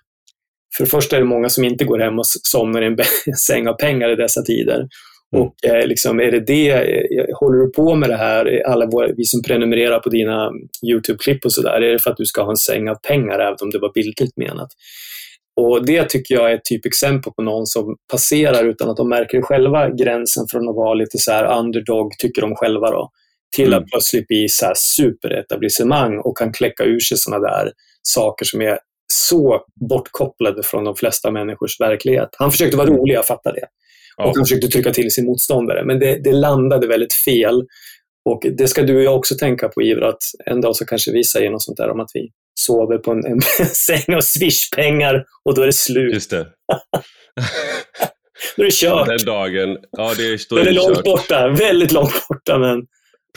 för det första är det många som inte går hem och somnar i en, <laughs> säng av pengar i dessa tider. Mm. Och eh, liksom, är det det, eh, håller du på med det här, eh, alla våra, vi som prenumererar på dina YouTube-klipp och sådär, är det för att du ska ha en säng av pengar, även om det var bildligt menat? Och det tycker jag är ett typexempel på någon som passerar utan att de märker själva gränsen från att vara lite så här underdog, tycker de själva då, till Mm. att plötsligt bli så här superetablissemang och kan kläcka ur sig sådana där saker som är så bortkopplade från de flesta människors verklighet. Han försökte vara rolig, jag fattar det. Ja. Och han försökte trycka till sin motståndare, men det, det landade väldigt fel. Och det ska du och jag också tänka på, Iver, att en dag så kanske vi säger något sånt där om att vi sover på en, en <laughs> säng och swishpengar och då är det slut. Just det. Då är det kört. Den dagen, ja det Då står är det långt kört. borta, väldigt långt borta. Men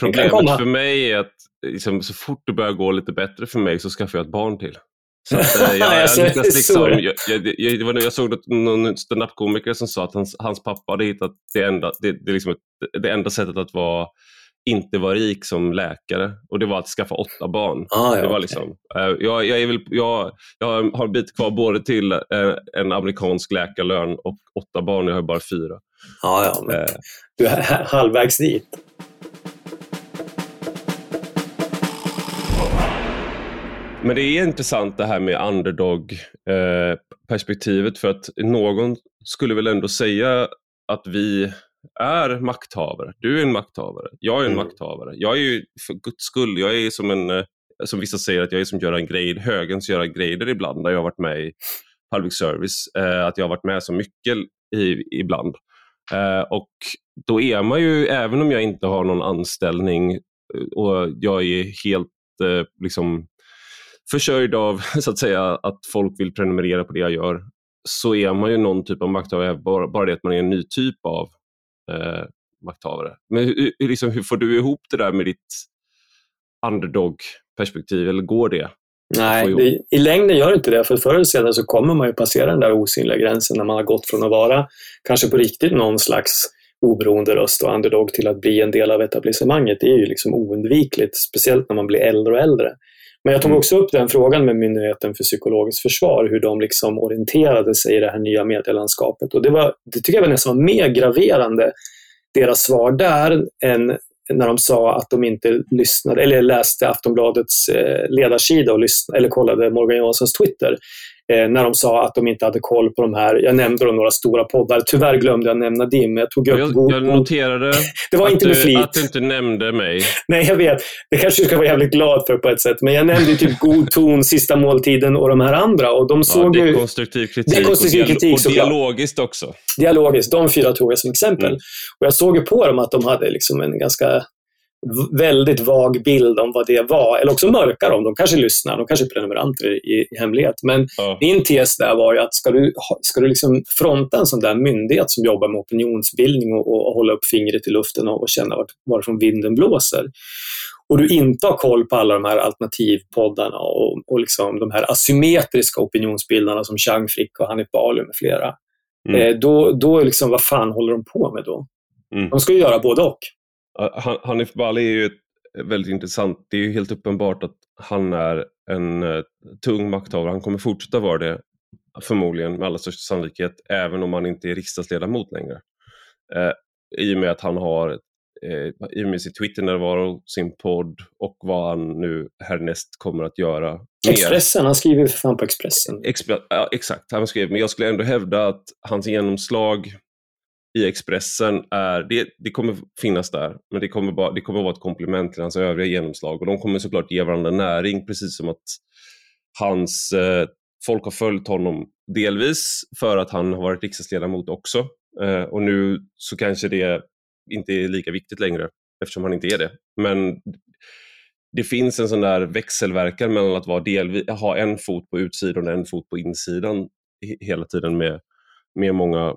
Problemet för mig är att liksom, så fort det börjar gå lite bättre för mig så skaffar jag ett barn till. Så att, <laughs> jag, lyckas liksom, såg någon standup-komiker som sa att hans, hans pappa hade hittat det enda, det, det, liksom ett, det enda sättet att vara, inte vara rik som läkare och det var att skaffa åtta barn. Ah, ja, det var okej. liksom, eh, jag, jag, är väl, jag, jag har en bit kvar både till eh, en amerikansk läkarlön och åtta barn, jag har bara fyra. ja, ja, men Eh, du är halvvägs dit. Men det är intressant det här med underdog-perspektivet för att någon skulle väl ändå säga att vi är makthavare. Du är en makthavare. Jag är en Mm. makthavare. Jag är ju för guds skull, jag är som en, eh, som vissa säger att jag är som Göran Greid, högens Göran Greider ibland när jag har varit med i public service. Eh, att jag har varit med så mycket i, ibland. Eh, och då är man ju, även om jag inte har någon anställning och jag är helt eh, liksom försörjd av <laughs> så att säga att folk vill prenumerera på det jag gör, så är man ju någon typ av makthavare, bara, bara det att man är en ny typ av eh, makthavare. Men hur, liksom, hur får du ihop det där med ditt underdog-perspektiv, eller går det? Nej, det, i längden gör det inte det. För förr eller senare så kommer man ju passera den där osynliga gränsen när man har gått från att vara kanske på riktigt någon slags oberoende röst och underdog till att bli en del av etablissemanget. Det är ju liksom oundvikligt, speciellt när man blir äldre och äldre. Men jag tog Mm. också upp den frågan med Myndigheten för psykologiskt försvar, hur de liksom orienterade sig i det här nya medielandskapet. Och det, var, det tycker jag var nästan mer graverande, deras svar där, än när de sa att de inte lyssnade, eller läste Aftonbladets eh, ledarsida och lyssnade, eller kollade Morgan Johanssons Twitter. Eh, när de sa att de inte hade koll på de här, jag nämnde då några stora poddar, tyvärr glömde jag nämna din, jag tog upp Jag, god, jag noterade <laughs> Det var att, inte med flit. att du inte nämnde mig. Nej, jag vet. Det kanske du ska vara jävligt glad för på ett sätt. Men jag nämnde typ <laughs> God ton, Sista måltiden och de här andra. Och de Ja, såg ju dekonstruktiv kritik, Dekonstruktiv och, dial- kritik, och dialogiskt också. dialogiskt. De fyra tog jag som exempel. Mm. Och jag såg ju på dem att de hade liksom en ganska väldigt vag bild om vad det var. Eller också mörkar de. De kanske lyssnar, de kanske är prenumeranter i, i hemlighet. Men Ja. min tes där var ju att ska du, ska du liksom fronta en sån där myndighet som jobbar med opinionsbildning och, och hålla upp fingret i luften och, och känna vart, varifrån vinden blåser och du inte har koll på alla de här alternativpoddarna och, och liksom de här asymmetriska opinionsbildarna som Chang Frick och Hanif Bali med flera, Mm. eh, då, då är liksom, vad fan håller de på med då? Mm. De ska ju göra både och. Hanif Bali är ju väldigt intressant. Det är ju helt uppenbart att han är en eh, tung makthavare. Han kommer fortsätta vara det förmodligen med allra största sannolikhet även om han inte är riksdagsledamot längre. Eh, I och med att han har eh, i och med sin Twitter-närvaro, sin podd och vad han nu härnäst kommer att göra. mer. Expressen, han skriver ju för fan på Expressen. Expe- ja, exakt, han skrev, men jag skulle ändå hävda att hans genomslag i Expressen är, det, det kommer finnas där, men det kommer, bara, det kommer vara ett komplement till hans övriga genomslag och de kommer såklart ge varandra näring, precis som att hans, eh, folk har följt honom delvis för att han har varit riksdagsledamot också. Eh, och nu så kanske det inte är lika viktigt längre eftersom han inte är det. Men det finns en sån där växelverkan mellan att vara delvis, ha en fot på utsidan och en fot på insidan hela tiden med, med många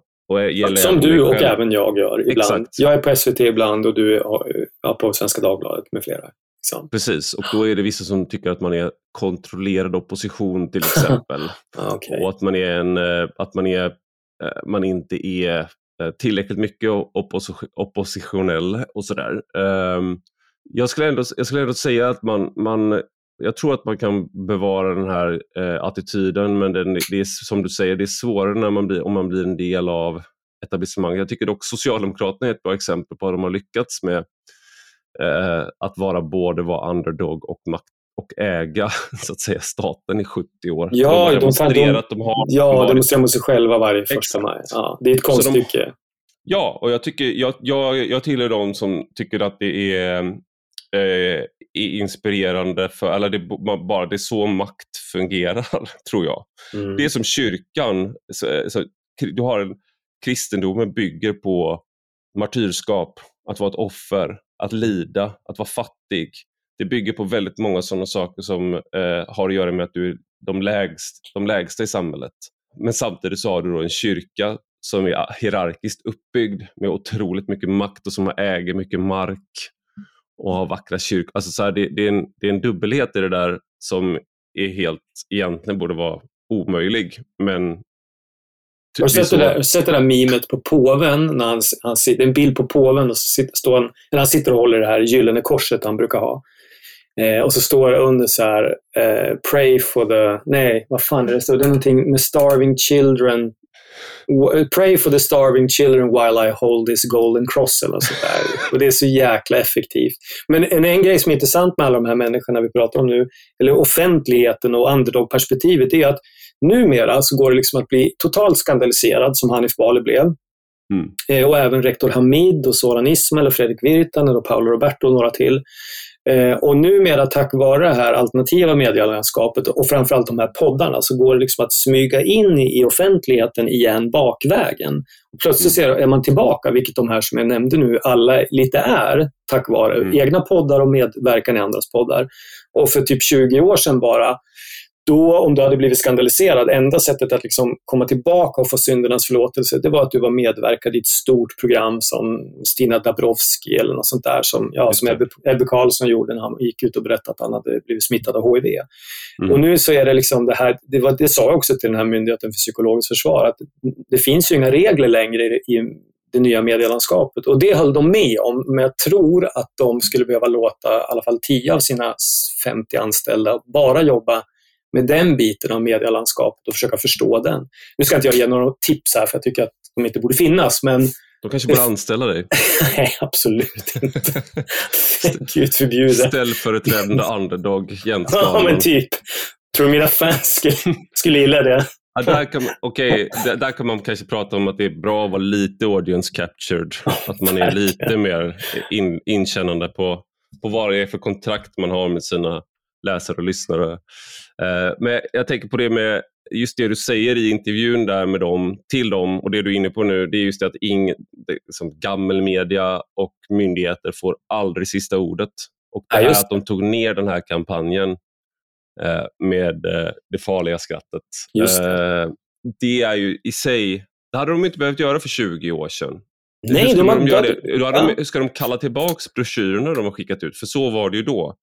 som du och själv. även jag gör ibland. Exakt. Jag är på SVT ibland och du är på Svenska Dagbladet med flera. Liksom. Precis, och då är det vissa som tycker att man är kontrollerad opposition till exempel. <laughs> Okej. Och att man, är en, eh, att man, är, eh, man inte är eh, tillräckligt mycket oppos- oppositionell och sådär. Ehm, Jag skulle ändå, jag skulle ändå säga att man, man, jag tror att man kan bevara den här eh, attityden, men den, det är som du säger, det är svårare när man blir, om man blir en del av etablissemanget. Jag tycker dock Socialdemokraterna är ett bra exempel på att de har lyckats med eh, att vara både vara underdog och makt och äga <laughs> så att säga, staten i 70 år. Ja, de har de demonstrerat, de- de, har, Ja, har demonstrerar mot sig själva varje första Exakt. maj. Ja, det är ett de- konststycke. Ja, och jag, tycker, jag, jag, jag tillhör de som tycker att det är, eh, är inspirerande, för, eller det, bara, det är så makt fungerar, <laughs> tror jag. Mm. Det är som kyrkan, så, så, du har en, kristendomen bygger på martyrskap, att vara ett offer, att lida, att vara fattig. Det bygger på väldigt många sådana saker som eh, har att göra med att du är de, lägst, de lägsta i samhället. Men samtidigt så har du då en kyrka som är hierarkiskt uppbyggd med otroligt mycket makt och som äger mycket mark och har vackra kyrkor. Alltså så här, det, det, är en, det är en dubbelhet i det där som är helt, egentligen borde vara omöjlig. Men Har det är du sett det där, sett det där memet på påven? När han, han sitter, en bild på påven och så sitter, står han, eller han sitter och håller det här gyllene korset han brukar ha. Eh, och så står det under så här, eh, pray for the, nej, vad fan är det? Så det är någonting med starving children. Pray for the starving children while I hold this golden cross eller sånt där. Och det är så jäkla effektivt. Men en, en grej som är intressant med alla de här människorna vi pratar om nu, eller offentligheten och underdog-perspektivet, är att numera så går det liksom att bli totalt skandaliserad som Hanif Bali blev. Mm. Eh, och även rektor Hamid och Soran Ismail och Fredrik Virtanen och Paolo Roberto och några till. Eh, och numera tack vare det här alternativa medielandskapet och framförallt de här poddarna så går det liksom att smyga in i, offentligheten igen bakvägen. Och plötsligt ser, är man tillbaka, vilket de här som jag nämnde nu alla lite är, tack vare Mm. egna poddar och medverkan i andras poddar. Och för typ 20 år sedan bara då, om du hade blivit skandaliserad, enda sättet att liksom komma tillbaka och få syndernas förlåtelse, det var att du var medverkad i ett stort program som Stina Dabrowski eller något sånt där, som, ja, som. Ebbe, Ebbe Carlsson gjorde när han gick ut och berättade att han hade blivit smittad av HIV. Mm. Och nu så är det liksom det här, det, var, det sa jag också till den här Myndigheten för psykologiskt försvar, att det finns ju inga regler längre i, i det nya medielandskapet. Och det höll de med om, men jag tror att de skulle behöva låta i alla fall 10 av sina 50 anställda bara jobba med den biten av medielandskapet och försöka förstå den. Nu ska inte jag ge några tips här, för jag tycker att de inte borde finnas, men De kanske borde <laughs> anställa dig. nej, absolut inte. <laughs> <laughs> Gud förbjude. Ställföreträdande underdog, Jens Ja, men typ. Tror du mina fans skulle, skulle gilla det? Ja, där, kan, man- okej, där, där kan man kanske prata om att det är bra att vara lite audience captured. Att man är lite mer in, inkännande på, på vad det är för kontrakt man har med sina läsare och lyssnare. Eh, men jag tänker på det med just det du säger i intervjun där med dem, till dem och det du är inne på nu, det är just det att ing, det, som gammelmedia och myndigheter får aldrig sista ordet. Och det Ja, att de tog ner den här kampanjen eh, med eh, det farliga skrattet. Just Eh, det är ju i sig, det hade de inte behövt göra för 20 år sedan. Hur Nej, skulle de de göra det? Då hade Ja. de, ska de kalla tillbaka broschyrerna de har skickat ut? För så var det ju då.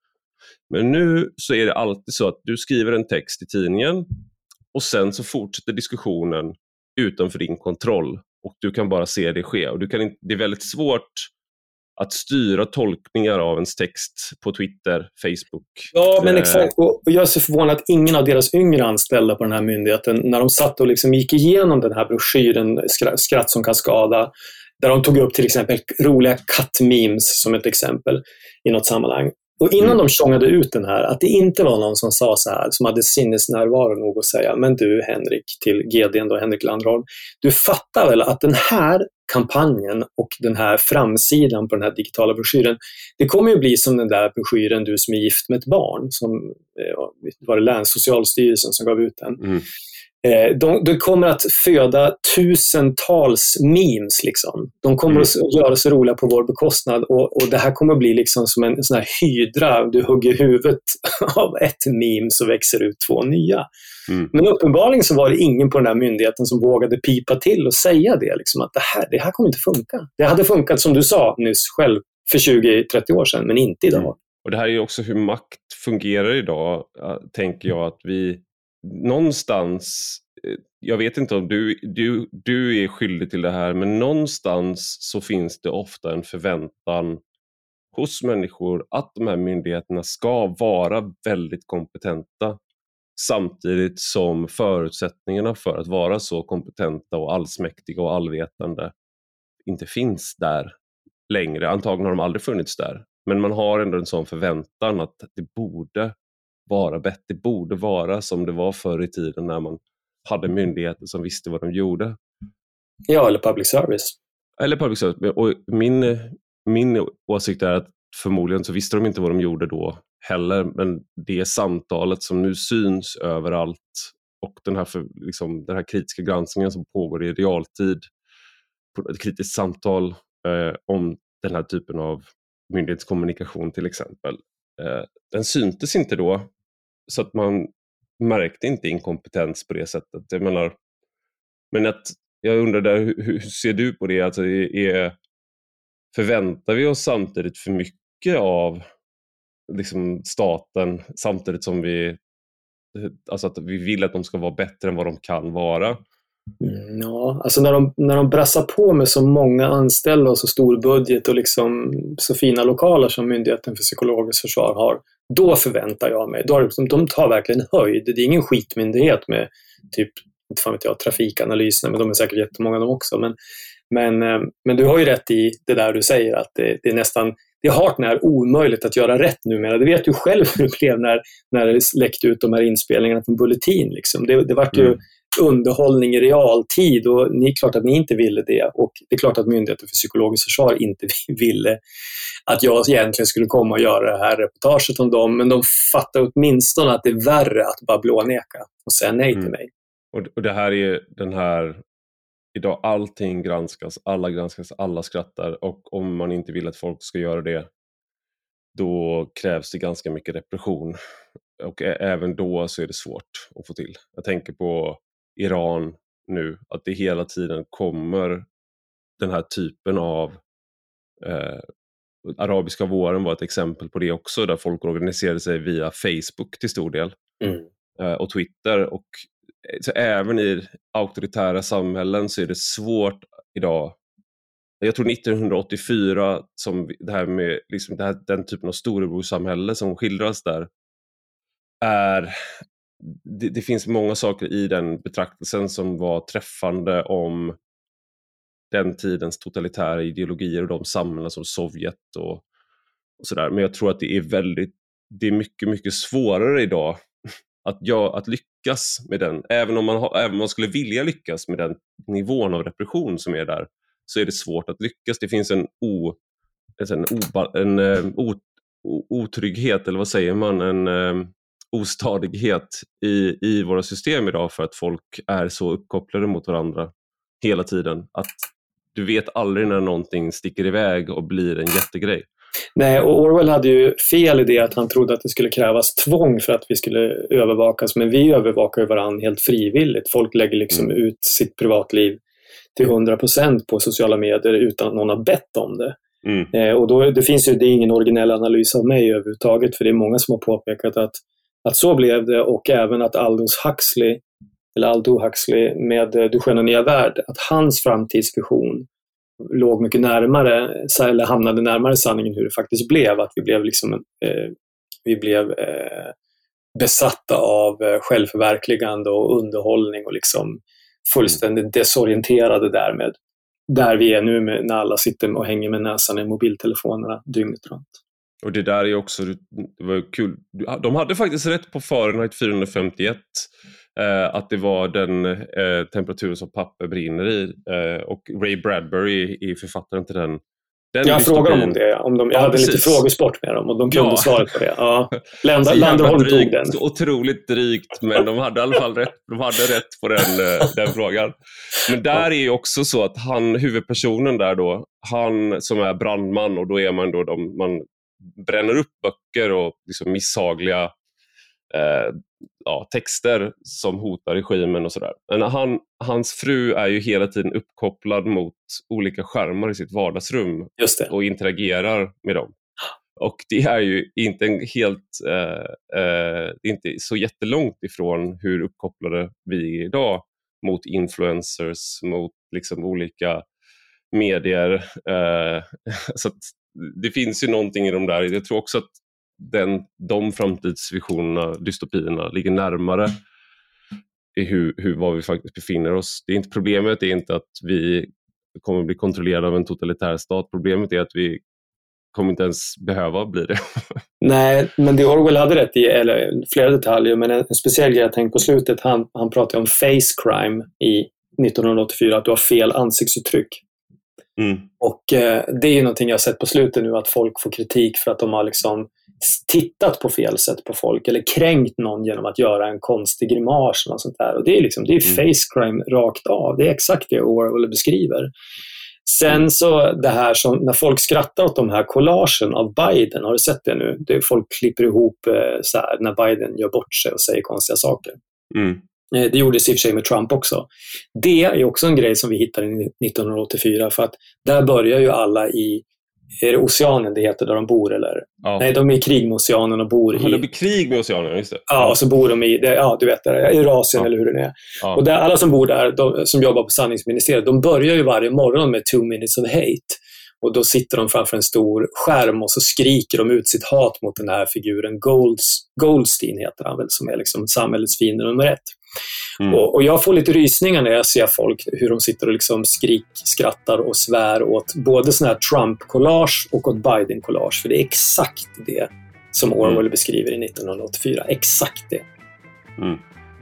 Men nu så är det alltid så att du skriver en text i tidningen och sen så fortsätter diskussionen utanför din kontroll och du kan bara se det ske. Och du kan inte, det är väldigt svårt att styra tolkningar av ens text på Twitter, Facebook. Ja, men Eh, exakt. Och jag är så förvånad att ingen av deras yngre anställda på den här myndigheten, när de satt och liksom gick igenom den här broschyren Skra- Skratt som kan skada, där de tog upp till exempel roliga kattmemes som ett exempel i något sammanhang. Och innan Mm. de tjongade ut den här, att det inte var någon som sa så här, som hade sinnesnärvaro nog att säga, men du Henrik, till GDn då, Henrik Landholm, du fattar väl att den här kampanjen och den här framsidan på den här digitala broschyren, det kommer ju bli som den där broschyren Du som är gift med ett barn, som eh, var det Länssocialstyrelsen som gav ut den. Mm. Eh, de, de kommer att föda tusentals memes. Liksom. De kommer Mm. att göra sig roliga på vår bekostnad och, och det här kommer att bli liksom som en sån här hydra. Du hugger huvudet <laughs> av ett meme så växer ut två nya. Mm. Men uppenbarligen så var det ingen på den här myndigheten som vågade pipa till och säga det, liksom, att det här, det här kommer inte funka. Det hade funkat, som du sa nyss själv, för 20-30 år sedan, men inte idag. Mm. Och Det här är också hur makt fungerar idag, tänker jag, att vi någonstans eh, jag vet inte om du, du, du är skyldig till det här, men någonstans så finns det ofta en förväntan hos människor att de här myndigheterna ska vara väldigt kompetenta samtidigt som förutsättningarna för att vara så kompetenta och allsmäktiga och allvetande inte finns där längre. Antagligen har de aldrig funnits där. Men man har ändå en sån förväntan att det borde vara bättre. Det borde vara som det var förr i tiden när man hade myndigheter som visste vad de gjorde. Ja, eller public service. Eller public service. Och min, min åsikt är att förmodligen så visste de inte vad de gjorde då heller, men det samtalet som nu syns överallt och den här, för, liksom, den här kritiska granskningen som pågår i realtid, ett kritiskt samtal eh, om den här typen av myndighetskommunikation till exempel, eh, den syntes inte då, så att man märkte inte inkompetens på det sättet. Jag menar, men att, jag undrar där, hur, hur ser du på det? Alltså, är, förväntar vi oss samtidigt för mycket av liksom, staten samtidigt som vi, alltså att vi vill att de ska vara bättre än vad de kan vara? Mm, ja, alltså när de, när de brassar på med så många anställda och så stor budget och liksom så fina lokaler som Myndigheten för psykologiskt försvar har, då förväntar jag mig, då liksom, de tar verkligen höjd. Det är ingen skitmyndighet med typ, inte fan vet jag, trafikanalyserna, men de är säkert jättemånga de också. Men, men, eh, men du har ju rätt i det där du säger, att det, det är nästan det är hart när omöjligt att göra rätt numera. Det vet du själv hur det blev när, när det läckte ut de här inspelningarna från Bulletin. Liksom. Det, det vart ju mm underhållning i realtid och det är klart att ni inte ville det och det är klart att Myndigheten för psykologiskt försvar inte <laughs> ville att jag egentligen skulle komma och göra det här reportaget om dem, men de fattar åtminstone att det är värre att bara blåneka och säga nej till mm. mig. Och det här är den här Idag allting granskas, alla granskas, alla skrattar och om man inte vill att folk ska göra det då krävs det ganska mycket repression. Och även då så är det svårt att få till. Jag tänker på Iran nu, att det hela tiden kommer den här typen av eh, Arabiska våren var ett exempel på det också, där folk organiserade sig via Facebook till stor del mm. eh, och Twitter. Och, eh, så även i auktoritära samhällen så är det svårt idag. Jag tror 1984, som det här med liksom det här, den typen av storebrorssamhälle som skildras där, är det, det, finns många saker i den betraktelsen som var träffande om den tidens totalitära ideologier och de samhällen som Sovjet och, och sådär. Men jag tror att det är väldigt, det är mycket, mycket svårare idag att, ja, att lyckas med den. Även om, man ha, även om man skulle vilja lyckas med den nivån av repression som är där, så är det svårt att lyckas. Det finns en, o, en, oba, en, eh, o, otrygghet, eller vad säger man, en, eh, ostadighet i, i våra system idag för att folk är så uppkopplade mot varandra hela tiden. Att du vet aldrig när någonting sticker iväg och blir en jättegrej. Nej, och Orwell hade ju fel i det att han trodde att det skulle krävas tvång för att vi skulle övervakas, men vi övervakar ju varandra helt frivilligt. Folk lägger liksom mm. ut sitt privatliv till 100% på sociala medier utan att någon har bett om det. Mm. Eh, och då, det finns ju, det är ingen originell analys av mig överhuvudtaget, för det är många som har påpekat att att så blev det och även att Aldous Huxley, eller Aldo Huxley med eh, Du sköna nya värld, att hans framtidsvision låg mycket närmare, eller hamnade närmare sanningen hur det faktiskt blev. Att vi blev, liksom, eh, vi blev eh, besatta av eh, självförverkligande och underhållning och liksom fullständigt desorienterade därmed. Där vi är nu med, när alla sitter och hänger med näsan i mobiltelefonerna dygnet runt. Och det där är också, det var kul, de hade faktiskt rätt på Fahrenheit 451. Eh, att det var den eh, temperaturen som papper brinner i. Eh, och Ray Bradbury är författaren till den. den jag frågade dem om det. Om de, jag ja, hade precis. lite frågesport med dem och de kunde ja. svaret på det. Ja. <laughs> Länder, Landerholm tog den. Otroligt drygt, men de hade i alla fall rätt, de hade rätt på den, eh, den frågan. Men där är ju också så att han, huvudpersonen där då, han som är brandman och då är man då, de, man bränner upp böcker och liksom misshagliga eh, ja, texter som hotar regimen och sådär. Men han, hans fru är ju hela tiden uppkopplad mot olika skärmar i sitt vardagsrum och interagerar med dem. Och det är ju inte en helt, eh, eh, inte så jättelångt ifrån hur uppkopplade vi är idag mot influencers, mot liksom olika medier. Eh, <laughs> så det finns ju någonting i de där. Jag tror också att den, de framtidsvisionerna, dystopierna, ligger närmare i hur, hur, var vi faktiskt befinner oss. Det är inte, problemet är inte att vi kommer bli kontrollerade av en totalitär stat. Problemet är att vi kommer inte ens behöva bli det. <laughs> Nej, men det Orwell hade rätt i, eller flera detaljer, men en, en speciell grej jag tänkte på slutet, han, han pratade om face crime i 1984, att du har fel ansiktsuttryck. Mm. Och eh, det är ju någonting jag har sett på slutet nu, att folk får kritik för att de har liksom tittat på fel sätt på folk eller kränkt någon genom att göra en konstig grimas. Och sånt där. Och det är, liksom, det är mm. face crime rakt av. Det är exakt det Orwell beskriver. Sen så det här som, när folk skrattar åt de här collagen av Biden, har du sett det nu? Det folk klipper ihop eh, så här, när Biden gör bort sig och säger konstiga saker. Mm. Eh, det gjordes i och för sig med Trump också. Det är också en grej som vi hittade 1984 för att där börjar ju alla i är det Oceanen det heter, där de bor? Eller? Ja. Nej, de är i krig med Oceanen och bor i... Ja, de är krig med Oceanen, just det. Ja, och så bor de i, ja du vet, Eurasien ja. eller hur det är. Ja. Och där, alla som bor där, de, som jobbar på sanningsministeriet, de börjar ju varje morgon med two minutes of hate. Och då sitter de framför en stor skärm och så skriker de ut sitt hat mot den här figuren. Golds, Goldstein heter han väl, som är liksom samhällets fiende nummer ett. Mm. Och, och, jag får lite rysningar när jag ser folk, hur de sitter och liksom skrik, skrattar och svär åt både sådana här Trump-collage och åt Biden-collage. För det är exakt det som Orwell mm. beskriver i 1984. Exakt det. Mm.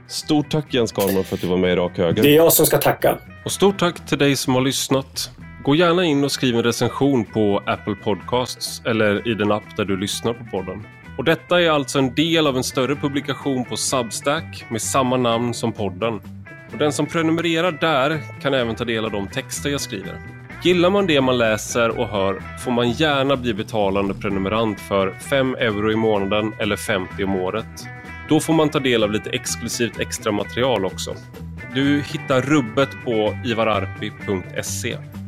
Stort tack Jens Garman för att du var med i Rak Höger. Det är jag som ska tacka. Och stort tack till dig som har lyssnat. Gå gärna in och skriv en recension på Apple Podcasts eller i den app där du lyssnar på podden. Och detta är alltså en del av en större publikation på Substack med samma namn som podden. Och den som prenumererar där kan även ta del av de texter jag skriver. Gillar man det man läser och hör får man gärna bli betalande prenumerant för 5 euro i månaden eller 50 om året. Då får man ta del av lite exklusivt extra material också. Du hittar rubbet på ivararpi.se.